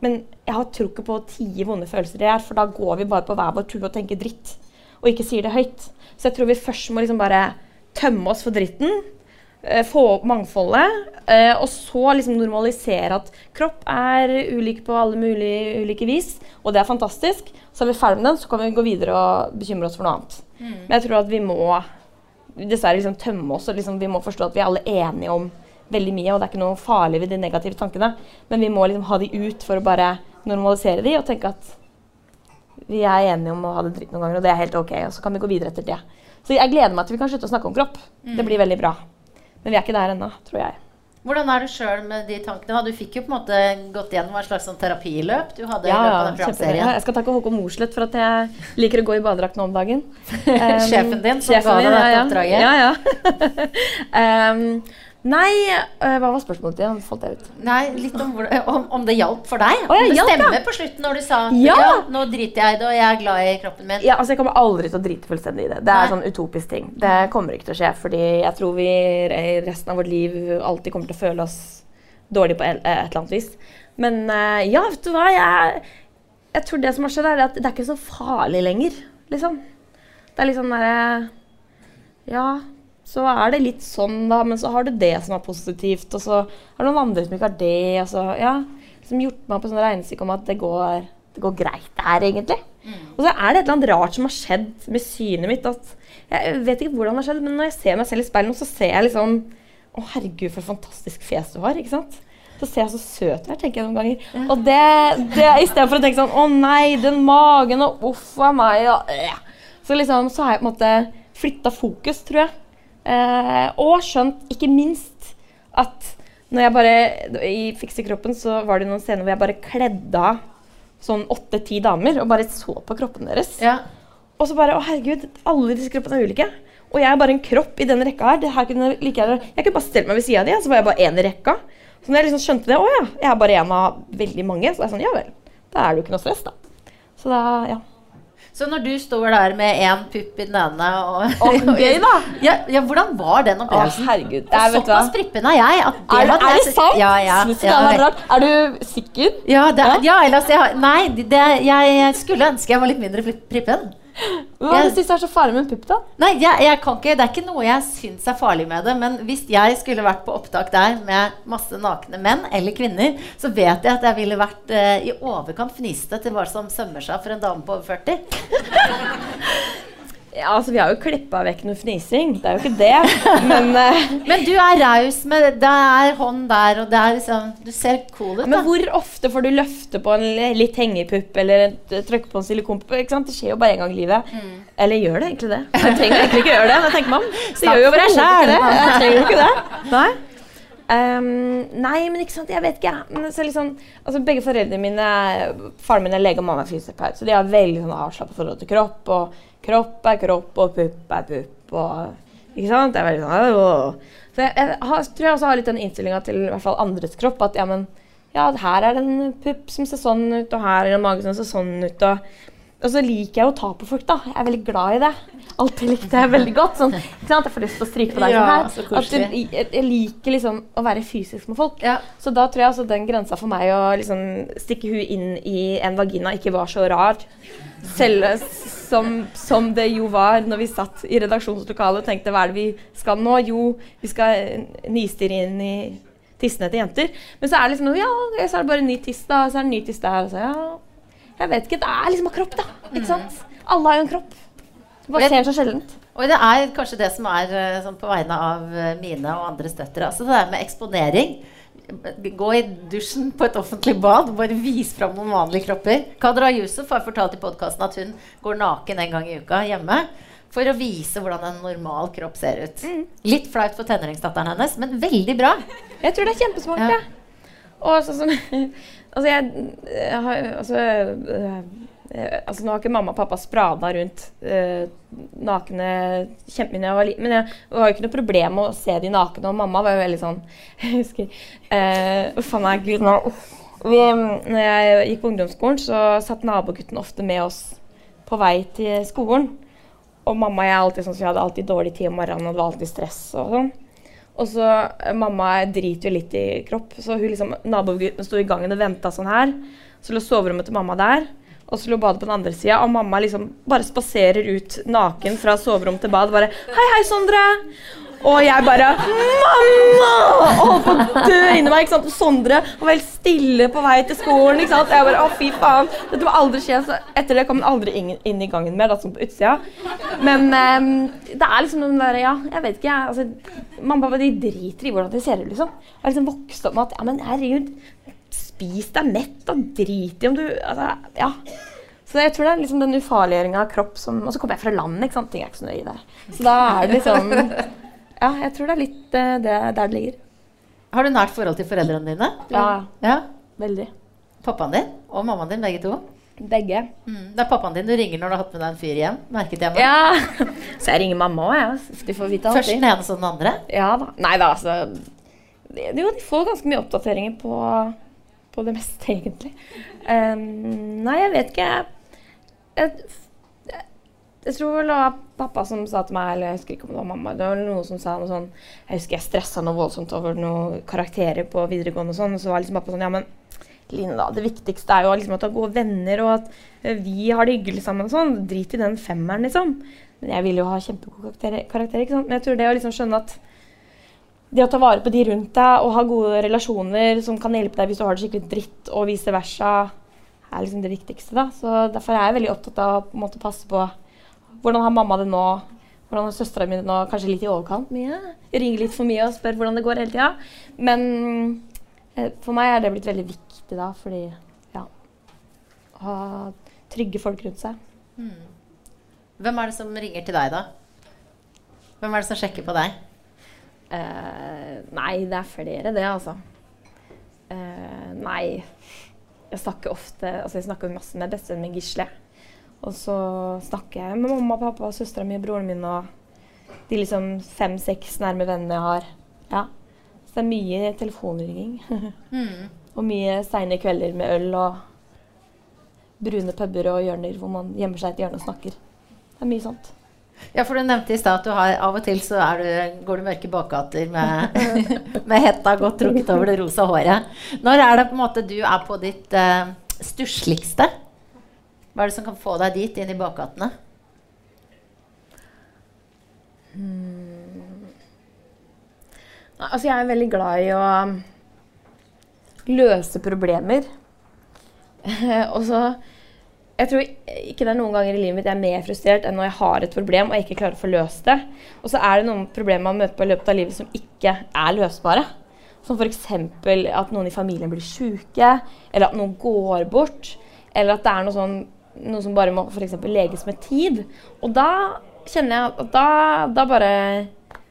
Men jeg har tro ikke på å tie vonde følelser i her, for da går vi bare på hver vår tue og tenker dritt. Og ikke sier det høyt. Så jeg tror vi først må liksom bare tømme oss for dritten. eh, Få opp mangfoldet. eh, Og så liksom normalisere at kropp er ulik på alle mulige ulike vis. Og det er fantastisk. Så er vi ferdig med den, så kan vi gå videre og bekymre oss for noe annet. Men jeg tror at vi må dessverre liksom tømme oss, og liksom vi må forstå at vi er alle enige om veldig mye, og det er ikke noe farlig ved de negative tankene. Men vi må liksom ha de ut for å bare normalisere de og tenke at vi er enige om å ha det dritt noen ganger, og det er helt ok. Og så kan vi gå videre etter det. Så jeg gleder meg til vi kan slutte å snakke om kropp. Det blir veldig bra. Men vi er ikke der ennå, tror jeg. Hvordan er du sjøl med de tankene? Du fikk jo på en måte gått gjennom et slags sånn terapiløp du hadde i Ja, løpet av den programserien. Jeg skal takke Håkon Mosleth for at jeg liker å gå i badedrakt nå om dagen. Um, Sjefen din som sjefen ga deg dette dette ja, oppdraget? Ja, ja. um, nei, øh, hva var spørsmålet ditt? Nå falt jeg ut. Nei, litt om, om, om det hjalp for deg? Ja, om det hjalp, ja. stemmer på slutten når du sa Ja. ja. nå driter jeg i det, og jeg er glad i kroppen min. Ja, altså Jeg kommer aldri til å drite fullstendig i det. Det er Nei. sånn utopisk ting. Det kommer ikke til å skje, fordi jeg tror vi i resten av vårt liv alltid kommer til å føle oss dårlig på et et eller annet vis. Men øh, ja, vet du hva? Jeg, jeg tror det som har skjedd, er at det er ikke så farlig lenger, liksom. Det er litt sånn derre Ja, så er det litt sånn, da, men så har du det som er positivt, og så er det noen andre som ikke har det, og så Ja. Som gjort meg på sånn regnestykke om at det går, det går greit det her, egentlig. Og så er det et eller annet rart som har skjedd med synet mitt. At jeg vet ikke hvordan det har skjedd, men når jeg ser meg selv i speilet, nå, så ser jeg liksom Å, herregud, for et fantastisk fjes du har. ikke sant? Så ser jeg så søt ut, tenker jeg noen ganger. Og det, det istedenfor å tenke sånn Å nei, den magen, og uff a meg, og øh. Så liksom, så har jeg på en måte flytta fokus, tror jeg. Eh, og skjønt, ikke minst, at når jeg bare I Fiksekroppen så var det noen scener hvor jeg bare kledde av sånn åtte-ti damer og bare så på kroppen deres. Ja. Og så bare Å, herregud, alle disse kroppene er ulike. Og jeg er bare en kropp i den rekka her. Det her kunne like jeg kunne bare stelt meg ved sida av de, så var jeg bare én i rekka. Så når jeg liksom skjønte det, å ja, jeg er bare en av veldig mange, så er jeg sånn, ja vel. Da er det jo ikke noe stress, da. Så da, ja. Så når du står der med én pupp i den ene og, og gøy, da! ja, ja, hvordan var den Å, opplevelsen? herregud. Og Jeg. Såpass prippen er jeg. At det Er, er det sant? Ja, ja. ja, ja, er du sikker? ja, det, er- ja, ellers jeg, Nei, det, jeg skulle ønske jeg var litt mindre prippen. Hva Jeg- du er så farlig med en pupp, da? Nei, jeg, jeg kan ikke, det er ikke noe jeg syns er farlig med det. Men hvis jeg skulle vært på opptak der med masse nakne menn eller kvinner, så vet jeg at jeg ville vært eh, i overkant fniste til hva som sømmer seg for en dame på over 40. Ja, altså Vi har jo klippa vekk noe fnising. Det er jo ikke det. Men, uh, Men du er raus med Det er hånd der, og det er liksom Du ser cool ut, men da. hvor ofte får du løfte på en litt hengepupp eller et- trykke på en silikonpupp? ikke sant? Det skjer jo bare en gang i livet. Eller gjør det egentlig det? Jeg trenger egentlig ikke gjøre det. Men tenker man, så gjør jo bare jeg sjæl det. Jeg trenger jo ikke det. Nei. Ehm, nei, men ikke sant, jeg vet ikke. Men så liksom, altså Begge foreldrene mine Faren min er lege og mamma er fysioterapeut. Så de har veldig sånn avslappet forhold til kropp. Og kropp er kropp, og pupp er pupp. Og, ikke sant? Det er veldig sånn øh. Så jeg, jeg har, tror jeg også har litt den innstillinga til i hvert fall andres kropp. At ja, men ja, her er det en pupp som ser sånn ut, og her er det en mage som ser sånn ut. Og, og så liker jeg å ta på folk, da. Jeg er veldig glad i det. Alltid likte jeg veldig godt. Sånn, ikke sant? Jeg får lyst til å stryke på deg Ja, sånn her. At du, jeg, liker liksom å være fysisk med folk. Ja. Så da tror jeg altså den grensa for meg å liksom stikke huet inn i en vagina ikke var så rar. Selv som, som det jo var når vi satt i redaksjonslokalet og tenkte hva er det vi skal nå? Jo, vi skal nistirre inn i tissene til jenter. Men så er det liksom ja, så er det bare en ny tiss, da. Og så er det en ny tiss der. Og så, ja, jeg vet ikke. Det er liksom en kropp, da. Ikke sant? Alle har jo en kropp. Bare skjer så sjeldent. Og det er kanskje det som er eh, sånn på vegne av eh, mine og andres døtre. Altså det der med eksponering. Gå i dusjen på et offentlig bad, bare vis fram noen vanlige kropper. Kadra Yusuf har fortalt i podkasten at hun går naken en gang i uka hjemme. For å vise hvordan en normal kropp ser ut. Litt flaut for tenåringsdatteren hennes, men veldig bra. Jeg tror det er kjempesmart, Ja. Og sånn Altså, jeg, jeg har Altså, øh, altså Nå har ikke mamma og pappa sprada rundt eh, nakne kjempemye var liten, men jeg det var jo ikke noe problem å se de nakne, og mamma var jo veldig sånn Jeg husker eh, faen meg, gud, nå vi, Når jeg gikk på ungdomsskolen, så satt nabogutten ofte med oss på vei til skolen. Og mamma og jeg er alltid sånn, så vi hadde alltid dårlig tid om morgenen, og det var alltid stress og sånn. Og så eh, Mamma driter jo litt i kropp, så hun liksom, nabogutten sto i gangen og venta sånn her. Så lå soverommet til mamma der, og så lå badet på den andre sida. Og mamma liksom bare spaserer ut naken fra soverom til bad. Bare 'Hei, hei, Sondre!' Og jeg bare 'Mamma!' Og holdt på å dø inni meg. ikke sant? Og Sondre var helt stille på vei til skolen. ikke sant? Og jeg bare 'Å, fy faen'. Dette må aldri skje. Så etter det kom han aldri inn, inn i gangen mer, da, sånn på utsida. Men um, det er liksom den der Ja, jeg vet ikke, jeg. altså Mamma og pappa de driter i hvordan de ser ut, liksom. Jeg har liksom vokst opp med at ja, men herregud, spis deg mett og drit i om du altså, Ja. Så jeg tror det er liksom den ufarliggjøringa av kropp som Og så kommer jeg fra landet, ikke sant. Ting er ikke så nøye der. Så da er det liksom Ja, jeg tror det er litt uh, det, der det ligger. Har du nært forhold til foreldrene dine? Ja. ja. Veldig. Pappaen din og mammaen din, begge to? Begge. Mm. Det er pappaen din du ringer når du har hatt med deg en fyr hjem. Merket jeg meg. Ja. Så jeg ringer mamma òg, jeg. Så de får vite Først alltid. den ene, så den andre. Ja da. Nei da, altså Jo, de får ganske mye oppdateringer på, det meste, egentlig. Um, nei, jeg vet ikke. Jeg, jeg, jeg tror vel det var pappa som sa til meg, eller jeg husker ikke om det var mamma Det var noen som sa noe sånn Jeg husker jeg stressa noe voldsomt over noen karakterer på videregående og sånn, så var liksom pappa sånn Ja, men Line, det viktigste er jo liksom at du har gode venner, og at vi har det hyggelig sammen og sånn. Drit i den femmeren, liksom. Men jeg vil jo ha kjempegode karakterer, karakterer, ikke sant. Men jeg tror det å liksom skjønne at det å ta vare på de rundt deg og ha gode relasjoner som kan hjelpe deg hvis du har det skikkelig dritt, og vice versa, er liksom det viktigste. da. Så Derfor er jeg veldig opptatt av å på en måte passe på hvordan har mamma det nå, hvordan har søstera mi det nå, kanskje litt i overkant mye. Ringer litt for mye og spør hvordan det går hele tida. Men eh, for meg er det blitt veldig viktig da, fordi ja ha trygge folk rundt seg. Hvem er det som ringer til deg, da? Hvem er det som sjekker på deg? Eh, nei, det er flere, det, altså. Uh, nei Jeg snakker ofte Altså, jeg snakker masse med bestevennen min Gisle. Og så snakker jeg med mamma, pappa, søstera mi broren min og de liksom fem-seks nærme vennene jeg har. Ja. Så det er mye telefonringing. Mm. og mye seine kvelder med øl og brune puber og hjørner hvor man gjemmer seg i et hjørne og snakker. Det er mye sånt. Ja, for du nevnte i stad at du har, av og til så du, går du mørke bakgater med, med hetta godt trukket over det rosa håret. Når er det på en måte du er på ditt uh, stussligste? Hva er det som kan få deg dit, inn i bakgatene? Hmm. Altså, jeg er veldig glad i å um, løse problemer. og så Jeg tror ikke det er noen ganger i livet mitt jeg er mer frustrert enn når jeg har et problem og jeg ikke klarer å få løst det. Og så er det noen problemer man møter på i løpet av livet som ikke er løsbare. Som f.eks. at noen i familien blir syke, eller at noen går bort. Eller at det er noe, sånn, noe som bare må for leges med tid. Og da kjenner jeg at da, da bare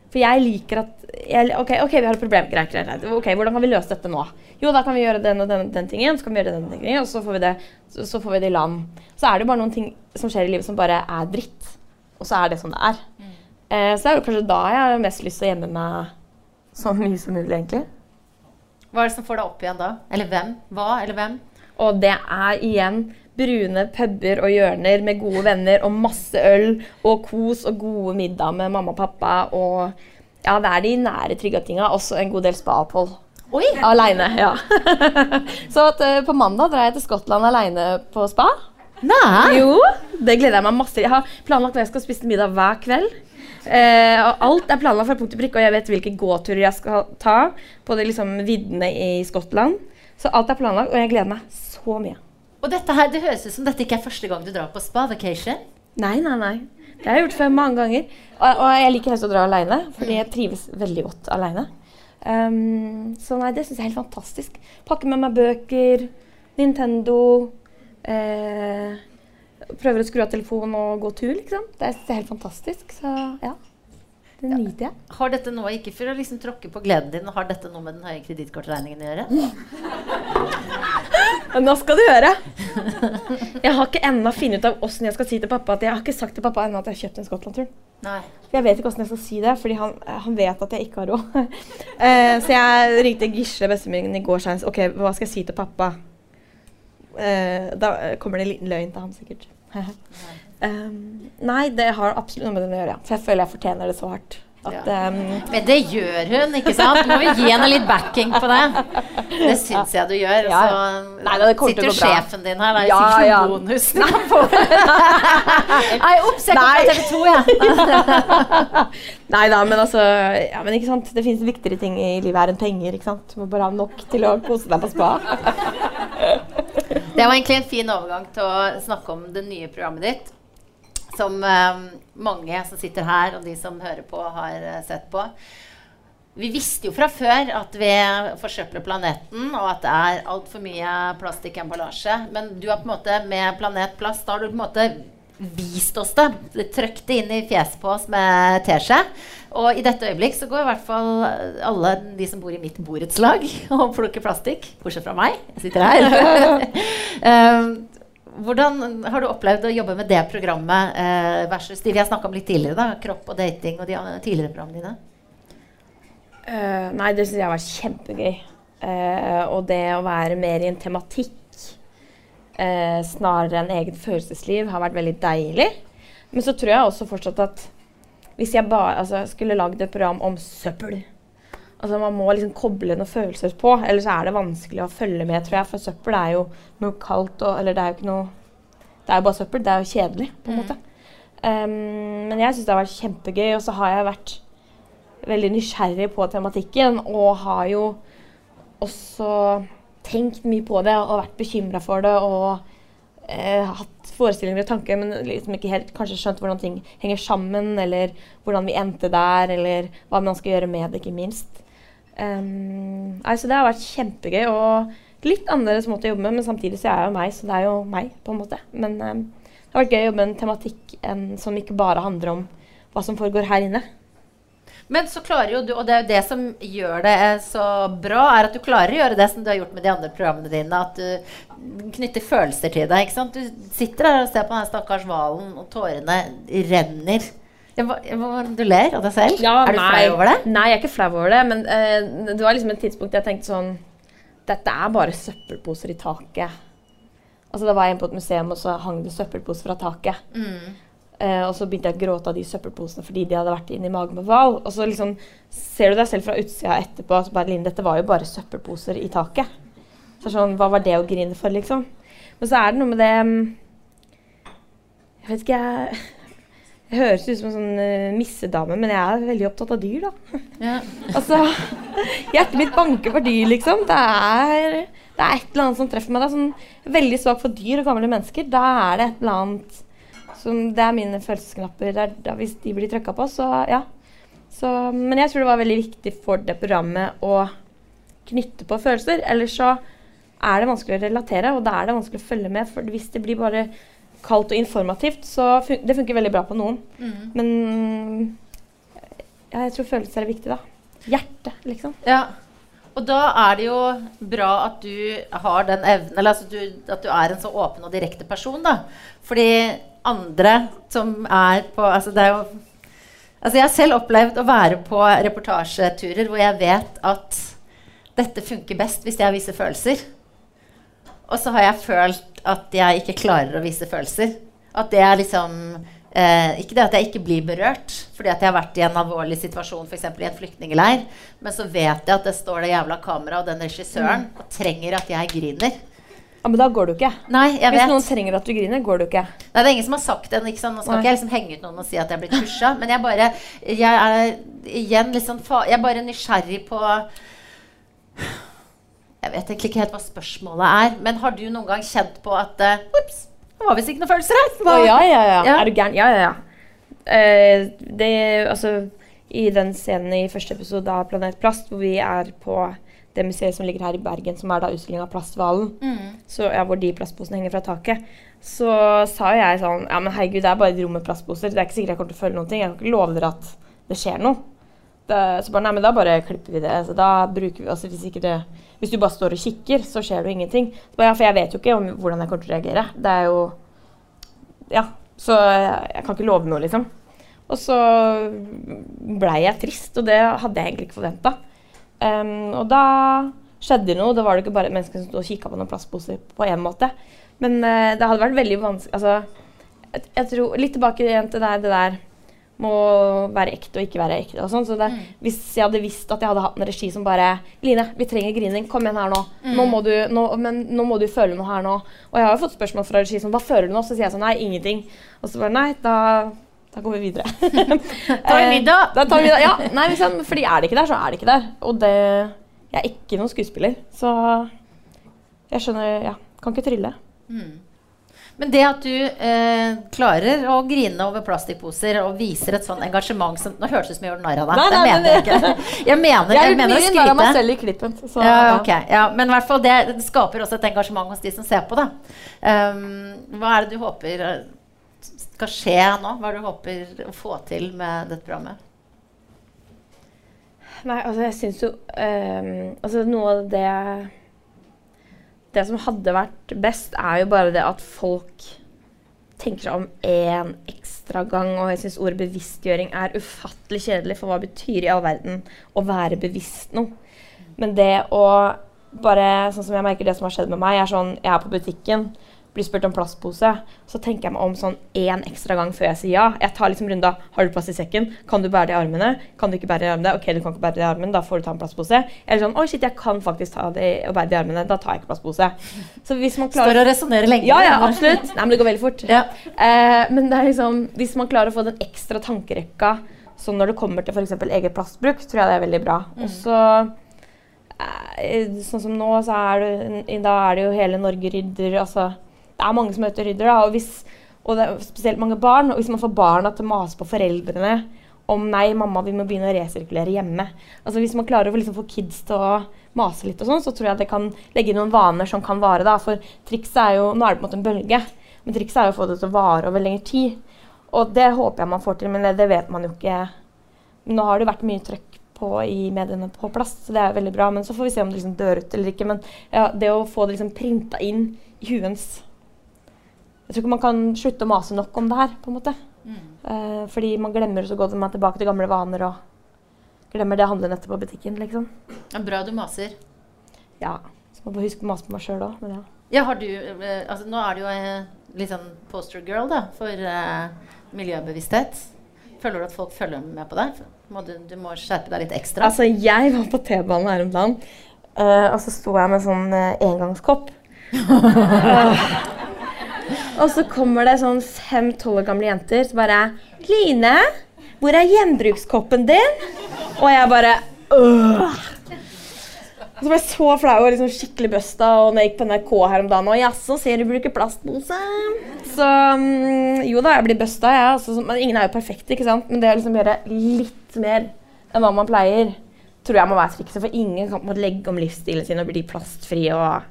For jeg liker at jeg, okay, OK, vi har et problem. Greit, greit, greit. Ok, Hvordan kan vi løse dette nå? Jo, da kan vi gjøre den og den, den tingen, så kan vi gjøre den, den tingen, og så får, vi det, så, så får vi det i land. Så er det bare noen ting som skjer i livet som bare er dritt. Og så er det som det er. Mm. Eh, så er det kanskje da jeg har mest lyst til å gjemme meg så mye som mulig, egentlig. Hva er det som får deg opp igjen da? Eller hvem? Hva eller hvem? Og det er igjen brune puber og hjørner med gode venner og masse øl og kos og gode middag med mamma og pappa og Ja, det er de nære, trygge tinga. Også en god del spa-opphold. Oi! Aleine, ja. så at, uh, på mandag drar jeg til Skottland aleine på spa. Nei. Jo, det gleder jeg meg masse Jeg har planlagt når jeg skal spise middag hver kveld. Uh, og alt er planlagt fra punkt til prikke, og jeg vet hvilke gåturer jeg skal ta på de liksom, viddene i Skottland. Så alt er planlagt, og jeg gleder meg så mye. Og dette her, Det høres ut som dette ikke er første gang du drar på spa-vacation? Nei, nei, nei. Det har jeg gjort før mange ganger. Og, og jeg liker helst å dra aleine, fordi jeg trives veldig godt aleine. Um, så nei, det syns jeg er helt fantastisk. Pakke med meg bøker, Nintendo eh, Prøver å skru av telefonen og gå tur, liksom. Det er helt fantastisk. Så ja. Det nyter jeg. Har dette noe, ikke for å liksom tråkke på gleden din, har dette noe med den høye kredittkortregningen å gjøre? Nå skal du høre. Jeg har ikke ennå funnet ut av åssen jeg skal si til pappa at jeg har ikke sagt til pappa ennå at jeg har kjøpt en Skottland-tur. Jeg vet ikke åssen jeg skal si det, fordi han, han vet at jeg ikke har råd. uh, så jeg ringte Gisle, bestemoren min, i går og sa Ok, hva skal jeg si til pappa? Uh, da kommer det en liten løgn til han, sikkert. Um, nei, det har absolutt noe med det å gjøre. For jeg føler jeg fortjener det så hardt. At, ja. um, Men det gjør hun, ikke sant? Du må jo gi henne litt backing på det. Det syns jeg du gjør. Ja. Så nei, det sitter jo sjefen din her. Det er ja, sikkert ja. bonus. Nei, ops, jeg kom på TV 2, jeg. nei da, men altså ja, men ikke sant? Det fins viktigere ting i livet her enn penger. ikke sant? Du må bare ha nok til å kose deg på spa. det var egentlig en fin overgang til å snakke om det nye programmet ditt som eh, mange som sitter her, og de som hører på, har eh, sett på. Vi visste jo fra før at vi forsøpler planeten, og at det er altfor mye plastikkemballasje. Men du har på en måte med Planet Plast da har du på en måte vist oss det. Trøkt det inn i fjeset på oss med teskje. Og i dette øyeblikk så går i hvert fall alle de som bor i mitt borettslag og plukker plastikk. Bortsett fra meg. Jeg sitter her. um, Hvordan har du opplevd å jobbe med det programmet eh, versus de vi har snakka om litt tidligere? da, Kropp og dating og de tidligere programmene dine? Uh, nei, det syns jeg var kjempegøy. Uh, og det å være mer i en tematikk uh, snarere enn eget følelsesliv har vært veldig deilig. Men så tror jeg også fortsatt at hvis jeg bare altså, skulle lagd et program om søppel Altså Man må liksom koble noen følelser på, ellers er det vanskelig å følge med, tror jeg. For søppel er jo noe kaldt og Eller det er jo ikke noe Det er jo bare søppel. Det er jo kjedelig, på en mm. måte. Um, men jeg syns det har vært kjempegøy, og så har jeg vært veldig nysgjerrig på tematikken. Og har jo også tenkt mye på det og vært bekymra for det. Og eh, hatt forestillinger og tanker, men liksom ikke helt kanskje skjønt hvordan ting henger sammen, eller hvordan vi endte der, eller hva man skal gjøre med det, ikke minst. Um, altså det har vært kjempegøy og litt annerledes måte å jobbe med, men samtidig så er jeg jo meg, så det er jo meg, på en måte. Men um, det har vært gøy å jobbe med en tematikk en, som ikke bare handler om hva som foregår her inne. Men så klarer jo du, og det er jo det som gjør det så bra, er at du klarer å gjøre det som du har gjort med de andre programmene dine. At du knytter følelser til deg. ikke sant? Du sitter der og ser på den stakkars hvalen, og tårene renner. Du ler av deg selv? Ja, er du nei, flau over det? Nei, jeg er ikke flau over det. Men uh, det var liksom et tidspunkt jeg tenkte sånn Dette er bare søppelposer i taket. Altså Da var jeg inne på et museum, og så hang det søppelposer fra taket. Eh, og så begynte jeg å gråte av de søppelposene fordi de hadde vært inne i magen på hval. Og så liksom ser du deg selv fra utsida etterpå at bare, Linn, dette var jo bare søppelposer i taket. Så sånn, Hva var det å grine for, liksom? Men så er det noe med det mm, Jeg vet ikke, jeg Jeg høres ut som en sånn uh, missedame, men jeg er veldig opptatt av dyr, da. Ja. Altså, Hjertet mitt banker for dyr, liksom. Det er, det er et eller annet som treffer meg. Det er sånn, veldig svak for dyr og gamle mennesker. Da er det et eller annet som Det er mine følelsesknapper. Det er, da, hvis de blir trykka på, så ja. Så, men jeg tror det var veldig viktig for det programmet å knytte på følelser. Ellers så er det vanskelig å relatere, og da er det vanskelig å følge med. For hvis det blir bare kaldt og informativt, så fun det funker veldig bra på noen. Men ja, jeg tror følelser er viktig, da. Hjerte, liksom. Ja. Og da er det jo bra at du har den evnen Eller altså du, at du er en så åpen og direkte person, da. Fordi andre som er på Altså det er jo Altså jeg har selv opplevd å være på reportasjeturer hvor jeg vet at dette funker best hvis jeg viser følelser. Og så har jeg følt at jeg ikke klarer å vise følelser. At det er liksom eh, Ikke det at jeg ikke blir berørt, fordi at jeg har vært i en alvorlig situasjon, f.eks. i en flyktningleir, men så vet jeg at det står det jævla kameraet og den regissøren og trenger at jeg griner. Ja, Men da går du ikke. Nei, jeg Hvis vet. noen trenger at du griner, går du ikke. Nei, det er ingen som har sagt det. Ikke sant? Nå skal Nei. ikke jeg liksom henge ut noen og si at jeg blitt pusha. Men jeg bare Jeg er igjen fa Jeg er bare nysgjerrig på Jeg vet egentlig ikke helt hva spørsmålet er. Men har du noen gang kjent på at uh, Ops, det var visst ikke noen følelser her. Å, ja, ja, ja, Ja. Er du gæren? Ja, ja, ja. Uh, det, altså, I den scenen i første episode av Planet Plast, hvor vi er på det museet som ligger her i Bergen, som er da utstilling av Plasthvalen, Mm. så, ja, hvor de plastposene henger fra taket, så sa jo jeg sånn Ja, men herregud, det er bare et rom med plastposer. Det er ikke sikkert jeg kommer til å føle noen ting. Jeg kan ikke love dere at det skjer noe. Det, så bare, nei, men da bare klipper vi det. Så da bruker vi, altså hvis, ikke det, hvis du bare står og kikker, så skjer det jo ingenting. Bare, ja, for jeg vet jo ikke om, hvordan jeg kommer til å reagere. Det er jo Ja. Så jeg, jeg kan ikke love noe, liksom. Og så blei jeg trist, og det hadde jeg egentlig ikke forventa. og da skjedde noe. Da var det ikke bare mennesker som kikka på noen plastposer på en måte. Men uh, det hadde vært veldig vanskelig Altså, jeg, jeg tror Litt tilbake igjen til det der, det der må være ekte og ikke være ekte. og sånn. Så det, Hvis jeg hadde visst at jeg hadde hatt en regi som bare Line, vi trenger grining. Kom igjen her nå. Nå må du, nå, men nå må du føle noe her nå. Og jeg har jo fått spørsmål fra regi som Hva føler du nå? Så sier jeg sånn Nei, ingenting. Og så bare Nei, da, da går vi videre. Ta en Eh, middag. Da tar vi middag. Ja, nei, liksom, fordi er det ikke der, så er det ikke der. Og det Jeg er ikke noen skuespiller, så jeg skjønner Ja, kan ikke trylle. Men det at du eh, klarer å grine over plastikkposer og viser et sånn engasjement som Nå hørtes det ut som jeg gjorde narr av deg. Nei, Det mener jeg ikke. Jeg mener, Jeg jeg har gjort mener å mye narr av meg selv i klippen. Så, Ja, okay. Ja, men i hvert fall det, det skaper også et engasjement hos de som ser på. Da. Um, hva er det du håper eh, skal skje nå? Hva er det du håper å få til med dette programmet? Nei, altså jeg syns jo um, Altså noe av det Det som hadde vært best, er jo bare det at folk tenker seg om én ekstra gang. Og jeg syns ordet bevisstgjøring er ufattelig kjedelig, for hva betyr i all verden å være bevisst noe? Men det å bare Sånn som jeg merker det som har skjedd med meg, er sånn Jeg er på butikken, blir spurt om plastpose, så tenker jeg meg om sånn én ekstra gang før jeg sier ja. Jeg tar liksom runda Har du plass i sekken? Kan du bære det i armene? Kan du ikke bære det i armene? Ok, du kan ikke bære det i armene, da får du ta en plastpose. Eller sånn Oi, shit, jeg kan faktisk ta det og bære det i armene. Da tar jeg ikke plastpose. Så hvis man klarer Står og resonnerer lenge. ja, ja, absolutt. Nei, men det går veldig fort. Ja. Eh, men det er liksom, hvis man klarer å få den ekstra tankerekka sånn når det kommer til f.eks. eget plastbruk, tror jeg det er veldig bra. Og så eh, Sånn som nå, så er det, da er det jo hele Norge rydder. Altså, det er mange som møter rydder, da. Og, hvis, og det er spesielt mange barn. Og hvis man får barna til å mase på foreldrene om nei, mamma, vi må begynne å resirkulere hjemme. Altså Hvis man klarer å liksom få kids til å mase litt, og sånn, så tror jeg det kan legge inn noen vaner som kan vare. da, For trikset er jo Nå er det på en måte en bølge, men trikset er jo å få det til å vare over lengre tid. Og det håper jeg man får til, men det, det vet man jo ikke. Nå har det vært mye trøkk på i mediene på plass, så det er veldig bra. Men så får vi se om det liksom dør ut eller ikke. Men ja, det å få det liksom printa inn i huet ens Jeg tror ikke man kan slutte å mase nok om det her, på en måte. Eh, fordi man glemmer så godt at man er tilbake til gamle vaner og glemmer det handlenettet på butikken, liksom. Ja, Bra du maser. Ja. Så må bare huske å mase på meg sjøl òg, men ja. Ja, har du eh, altså, Nå er du jo eh, litt sånn poster girl da, for uh, miljøbevissthet. Føler du at folk følger med på deg? Må du, du må skjerpe deg litt ekstra? Altså, jeg var på T-banen her om dagen, uh, og så sto jeg med sånn uh, engangskopp. Og så kommer det sånn fem-tolv år gamle jenter som bare 'Line, hvor er gjenbrukskoppen din?' Og jeg bare Åh! Og så ble jeg så flau og liksom skikkelig busta. Og når jeg gikk på NRK her om dagen og jaså, ser du bruker plastpose. Så mm, jo da, jeg blir busta, jeg. Altså, men ingen er jo perfekte, ikke sant. Men det å liksom gjøre litt mer enn hva man pleier, tror jeg må være trikset. For ingen kan legge om livsstilen sin og bli plastfri og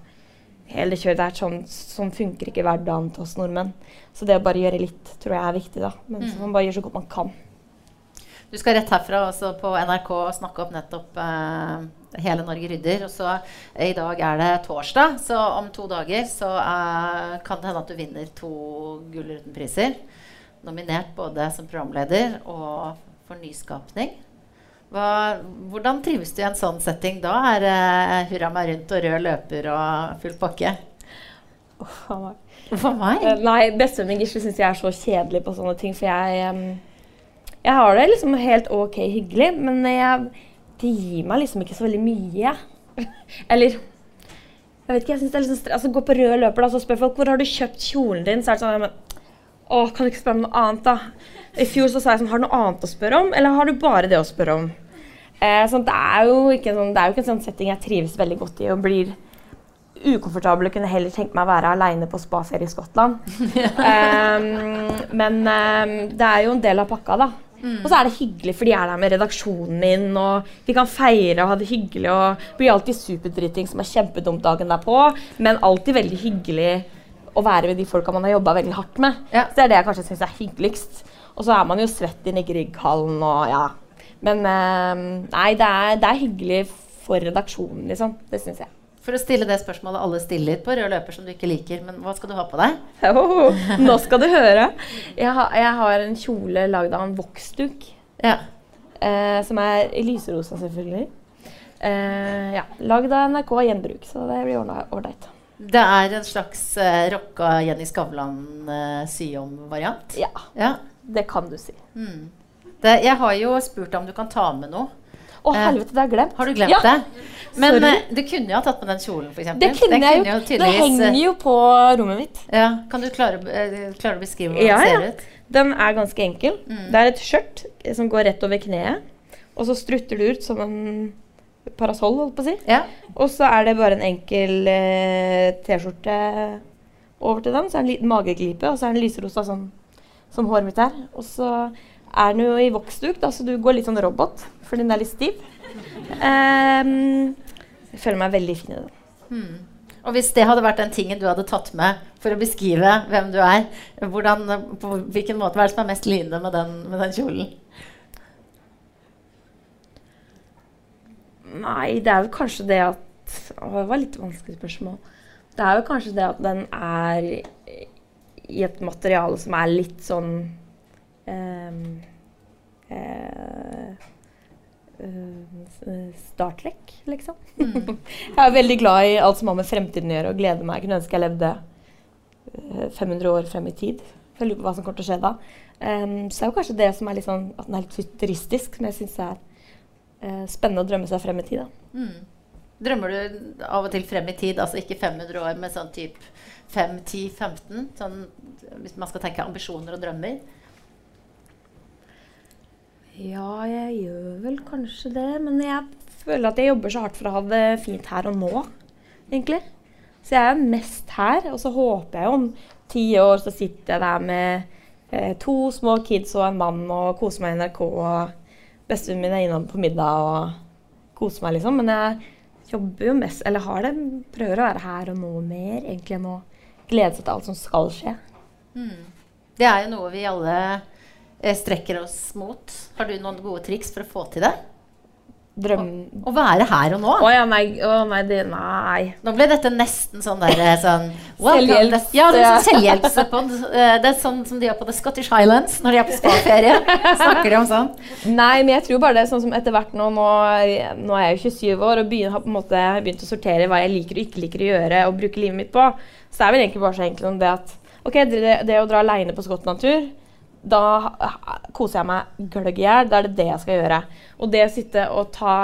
hele kjøret der. Sånn, sånn funker ikke hverdagen til oss nordmenn. Så det å bare gjøre litt tror jeg er viktig, da. Men så man bare gjør så godt man kan. Du skal rett herfra også på NRK og snakke opp nettopp eh, Hele Norge rydder. Og så eh, I dag er det torsdag, så om to dager så eh, kan det hende at du vinner to Gullruten-priser. Nominert både som programleder og for nyskapning. Hva, hvordan trives du i en sånn setting da? Er det hurra meg rundt og rød løper og full pakke? For meg? Uh, Nei, bestevennen min Gisle syns jeg er så kjedelig på sånne ting, for jeg um, Jeg har det liksom helt ok hyggelig, men jeg, det gir meg liksom ikke så veldig mye. Eller Jeg vet ikke, jeg synes det er liksom stre- altså, Gå på rød løper, da, så spør folk hvor har du kjøpt kjolen din. Så er det sånn men, Å, kan du ikke spørre om noe annet, da? I fjor så sa jeg sånn Har du noe annet å spørre om, eller har du bare det å spørre om? Eh, sånn, det, er sånn, det er jo ikke en sånn setting jeg trives veldig godt i og blir ukomfortabel og kunne heller tenke meg å være aleine på spaferie i Skottland. Ehm, men ehm, det er jo en del av pakka, da. Og så er det hyggelig, for de er der med redaksjonen min, og vi kan feire og ha det hyggelig. Og blir alltid superdriting som er kjempedumt dagen derpå, men alltid veldig hyggelig å være med de folka man har jobba veldig hardt med. Ja. Så det er det jeg kanskje syns er hyggeligst. Og så er man jo svett inn i Grieghallen og ja. Men ehm, nei, det er, det er hyggelig for redaksjonen, liksom. Det syns jeg. For å stille det spørsmålet alle stiller på rød løper som du ikke liker, men hva skal du ha på deg? Oh, nå skal du høre. Jeg har, jeg har en kjole lagd av en voksduk. Ja. Eh, som er i lyserosa, selvfølgelig. Eh, ja, Lagd av NRK Gjenbruk, så det blir ordna- ålreit. Det er en slags uh, rocka Jenny Skavlan-sy-om-variant. Ja, ja. det kan du si. Mm. Det, jeg har jo spurt om du kan ta med noe. Å, Eh, helvete, det har jeg glemt. Har du glemt Ja, det? Men Sorry. eh, du kunne jo ha tatt med den kjolen, f.eks. Det kunne jeg jo. Det henger eh, jo på rommet mitt. ja. Kan du klare, eh, klare å beskrive hvordan Ja, den ja. ser ut? Den er ganske enkel. Mm. Det er et skjørt eh, som går rett over kneet. Og så strutter det ut som en parasoll, holdt på å si. Ja. Og så er det bare en enkel eh, T-skjorte over til den. Så er det en liten mageglipe, og så er den lyserosa sånn som håret mitt er. Og så er den jo i voksduk, da, så du går litt sånn robot, for den er litt stiv. Um, jeg føler meg veldig fin i den. Hmm. Og hvis det hadde vært den tingen du hadde tatt med for å beskrive hvem du er, hvordan, på hvilken måte hva er det som er mest lynende med den, med den kjolen? Nei, det er vel kanskje det at Å, det var litt vanskelig spørsmål. Det er jo kanskje det at den er i et materiale som er litt sånn um, eh, eh, Star Trek, liksom. jeg er veldig glad i alt som har med fremtiden å gjøre, og gleder meg. Jeg kunne ønske jeg levde eh, 500 år frem i tid. For jeg lurer på hva som kommer til å skje da. Um, så det er jo kanskje det som er litt sånn, at den er litt futuristisk, som jeg syns er eh, spennende å drømme seg frem i tid. Da. Mm. Drømmer du av og til frem i tid, altså ikke 500 år, men sånn type 5, 10, 15? Sånn, hvis man skal tenke ambisjoner og drømmer? Ja, jeg gjør vel kanskje det, men jeg føler at jeg jobber så hardt for å ha det fint her og nå, egentlig. Så jeg er mest her, og så håper jeg om ti år så sitter jeg der med eh, to små kids og en mann og koser meg i NRK, og bestevennen min er innom på middag og koser meg, liksom. Men jeg jobber jo mest, eller har det, prøver å være her og nå mer, egentlig enn å glede seg til alt som skal skje. Det er jo noe vi alle eh, strekker oss mot. Har du noen gode triks for å få til det? Drøm... Å være her og nå. Å ja, nei, å, nei, det, nei. Nå ble dette nesten sånn der eh, sånn Selvhjelps- Ja, det er sånn selvhjelpspod. Eh, Det er sånn som de gjør på The Scottish Highlands når de er på spaferie. Snakker de om sånn. Nei, men jeg tror bare det er sånn som etter hvert nå Nå, nå er jeg jo 27 år og begynner, har på en måte begynt å sortere hva jeg liker og ikke liker å gjøre og bruke livet mitt på. Så det er vel egentlig bare så enkelt om det at OK, det, det å dra aleine på Skottland-tur da koser jeg meg gløgg i hjel. Da er det det jeg skal gjøre. Og det å sitte og ta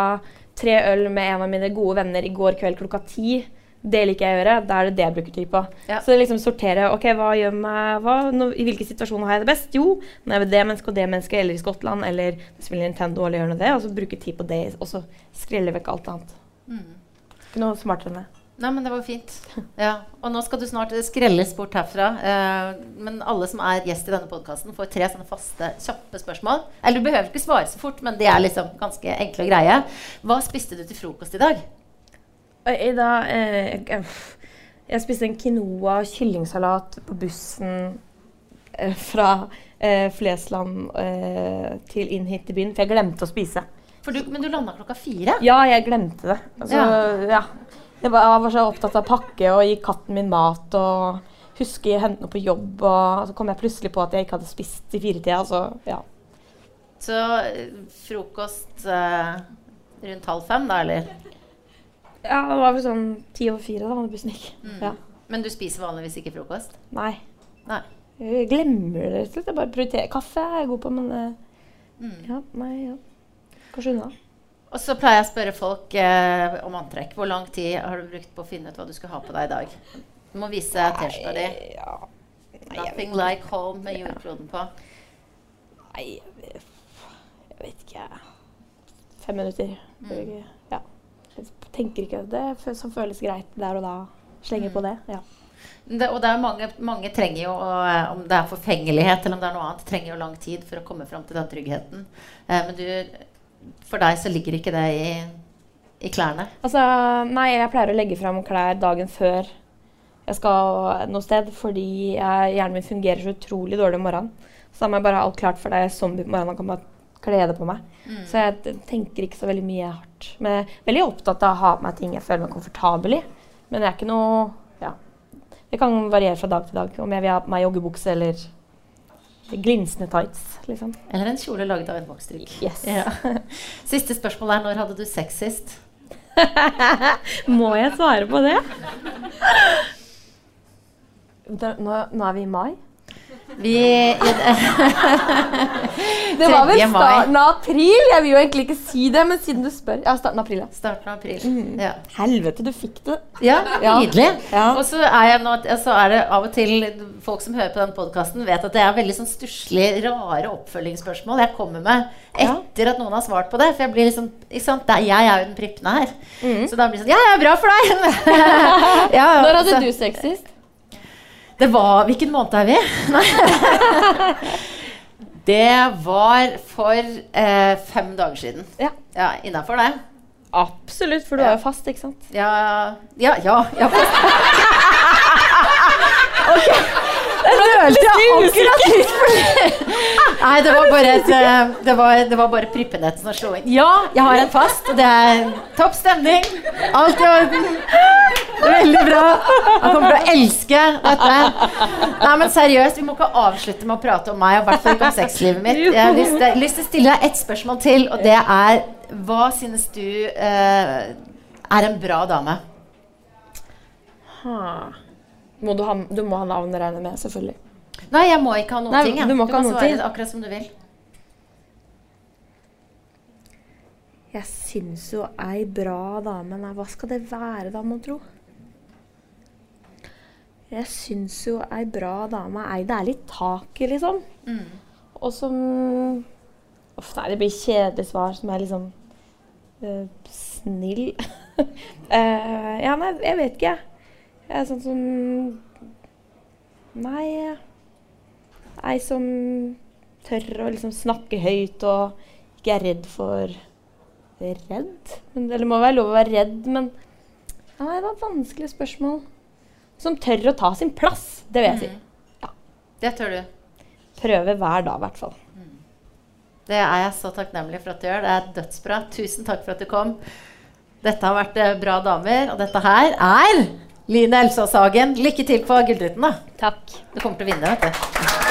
tre øl med en av mine gode venner i går kveld klokka ti, det liker jeg å gjøre. Da er det det jeg bruker tid på. Ja. Så liksom sortere ok, hva gjør meg, hva, no, I hvilke situasjoner har jeg det best? Jo, når jeg er ved det mennesket og det mennesket, eller i Skottland, eller spiller Nintendo, eller gjør noe det. Og så bruke tid på det, og så skrelle vekk alt annet. Ikke noe smartere enn det. Nei, men det var fint. Ja. Og nå skal du snart skrelles bort herfra. Eh, men alle som er gjest i denne podkasten, får tre sånne faste, kjappe spørsmål. Eller du behøver ikke svare så fort, men de er liksom ganske enkle og greie. Hva spiste du til frokost i dag? I dag eh, jeg, spiste en quinoa kyllingsalat på bussen eh, fra eh, Flesland eh, til inn hit til byen, for jeg glemte å spise. For du, men du landa klokka fire? Ja, jeg glemte det. Altså, ja. Var, jeg var så opptatt av pakke og gi katten min mat og huske å hente noe på jobb. Og så kom jeg plutselig på at jeg ikke hadde spist i firetida. Så ja. Så eh, frokost eh, rundt halv fem, da, eller? ja, det var vel sånn ti over fire da bussen gikk. Ja. Men du spiser vanligvis ikke frokost? Nei. Nei. Jeg glemmer det rett og slett. Jeg bare prioriterer. Kaffe er jeg god på, men eh, ja, nei, ja. Kanskje unna. Og så pleier jeg å spørre folk eh, om antrekk. Hvor lang tid har du brukt på å finne ut hva du skal ha på deg i dag? Du må vise T-skjorta di. Ja. Nei, Nothing like home med jordkloden på. nei, jeg vet ikke. Fem minutter. Ja. Jeg tenker ikke det som føles greit der og da. Slenger på det. Ja. Det, og det er mange, mange trenger jo, eh, om det er forfengelighet eller om det er noe annet, trenger jo lang tid for å komme fram til den tryggheten. Eh, men du, for deg så ligger ikke det i, i klærne. Altså, nei, jeg pleier å legge fram klær dagen før jeg skal noe sted, fordi jeg, hjernen min fungerer så utrolig dårlig om morgenen. Så da må jeg bare ha alt klart for deg zombie på morgenen kan bare kle det på meg. Så jeg tenker ikke så veldig mye hardt. Men jeg er veldig opptatt av å ha på meg ting jeg føler meg komfortabel i. Men det er ikke noe Ja. Det kan variere fra dag til dag om jeg vil ha på meg joggebukse eller glinsende tights, liksom. Eller en kjole laget av en voksdrikk. Yes. Ja. Siste spørsmål er når hadde du sex sist? Må jeg svare på det? Da- Nå, nå er vi i mai. Vi Det var vel starten av april. Jeg vil jo egentlig ikke si det, men siden du spør. Ja, starten av april, ja. Starten av april. Ja. Helvete, du fikk det. Ja, nydelig. Ja. Og så er, jeg nå, så er det av og til folk som hører på den podkasten, vet at det er veldig sånn stusslige, rare oppfølgingsspørsmål jeg kommer med etter at noen har svart på det. For jeg blir liksom ikke sant? Er, Jeg er jo den prippende her. Så da blir det sånn Ja, ja, bra for deg! ja, Når hadde du sex sist? Det var Hvilken måned er vi? Nei. det var for eh, fem dager siden. Ja. Ja, Innafor det. Absolutt, for du Ja. er jo fast, ikke sant? Ja Ja, ja. ja Jeg følte akkurat litt Nei, det var bare et, eh, det var, det var bare prippenett som slo inn. Ja, jeg har en fast, det er topp stemning. Alt i orden. Veldig bra. Han kommer til å elske dette. Nei, men seriøst, vi må ikke avslutte med å prate om meg, og i hvert fall ikke om sexlivet mitt. Jeg har lyst til, lyst til å stille deg ett spørsmål til, og det er Hva synes du eh, er en bra dame? Ha. Må du, ha, du må ha navn, regner jeg med, selvfølgelig. Nei, jeg må ikke ha noen Nei, ting. jeg. du må ikke du kan noen svare ting. akkurat som du vil. Jeg syns jo ei bra dame Nei, hva skal det være, da, mon tro? Jeg syns jo ei bra dame ei det er litt tak i, liksom. Og som Uff, nei, det blir kjedelig svar som er liksom eh, snill. uh, ja, nei, jeg vet ikke, jeg. Jeg er sånn som Nei Ei som tør å liksom snakke høyt og ikke er redd for Redd? Men, eller det må være lov å være redd, men ja, Det var et vanskelig spørsmål. Som tør å ta sin plass, det vil jeg si. Det tør du. Prøve hver dag, i hvert fall. Det er jeg så takknemlig for at du gjør. Det er dødsbra. Tusen takk for at du kom. Dette har vært eh, Bra damer, og dette her er Line Elsås Hagen. Lykke til på Gullruten, da. Takk. Du kommer til å vinne, vet du.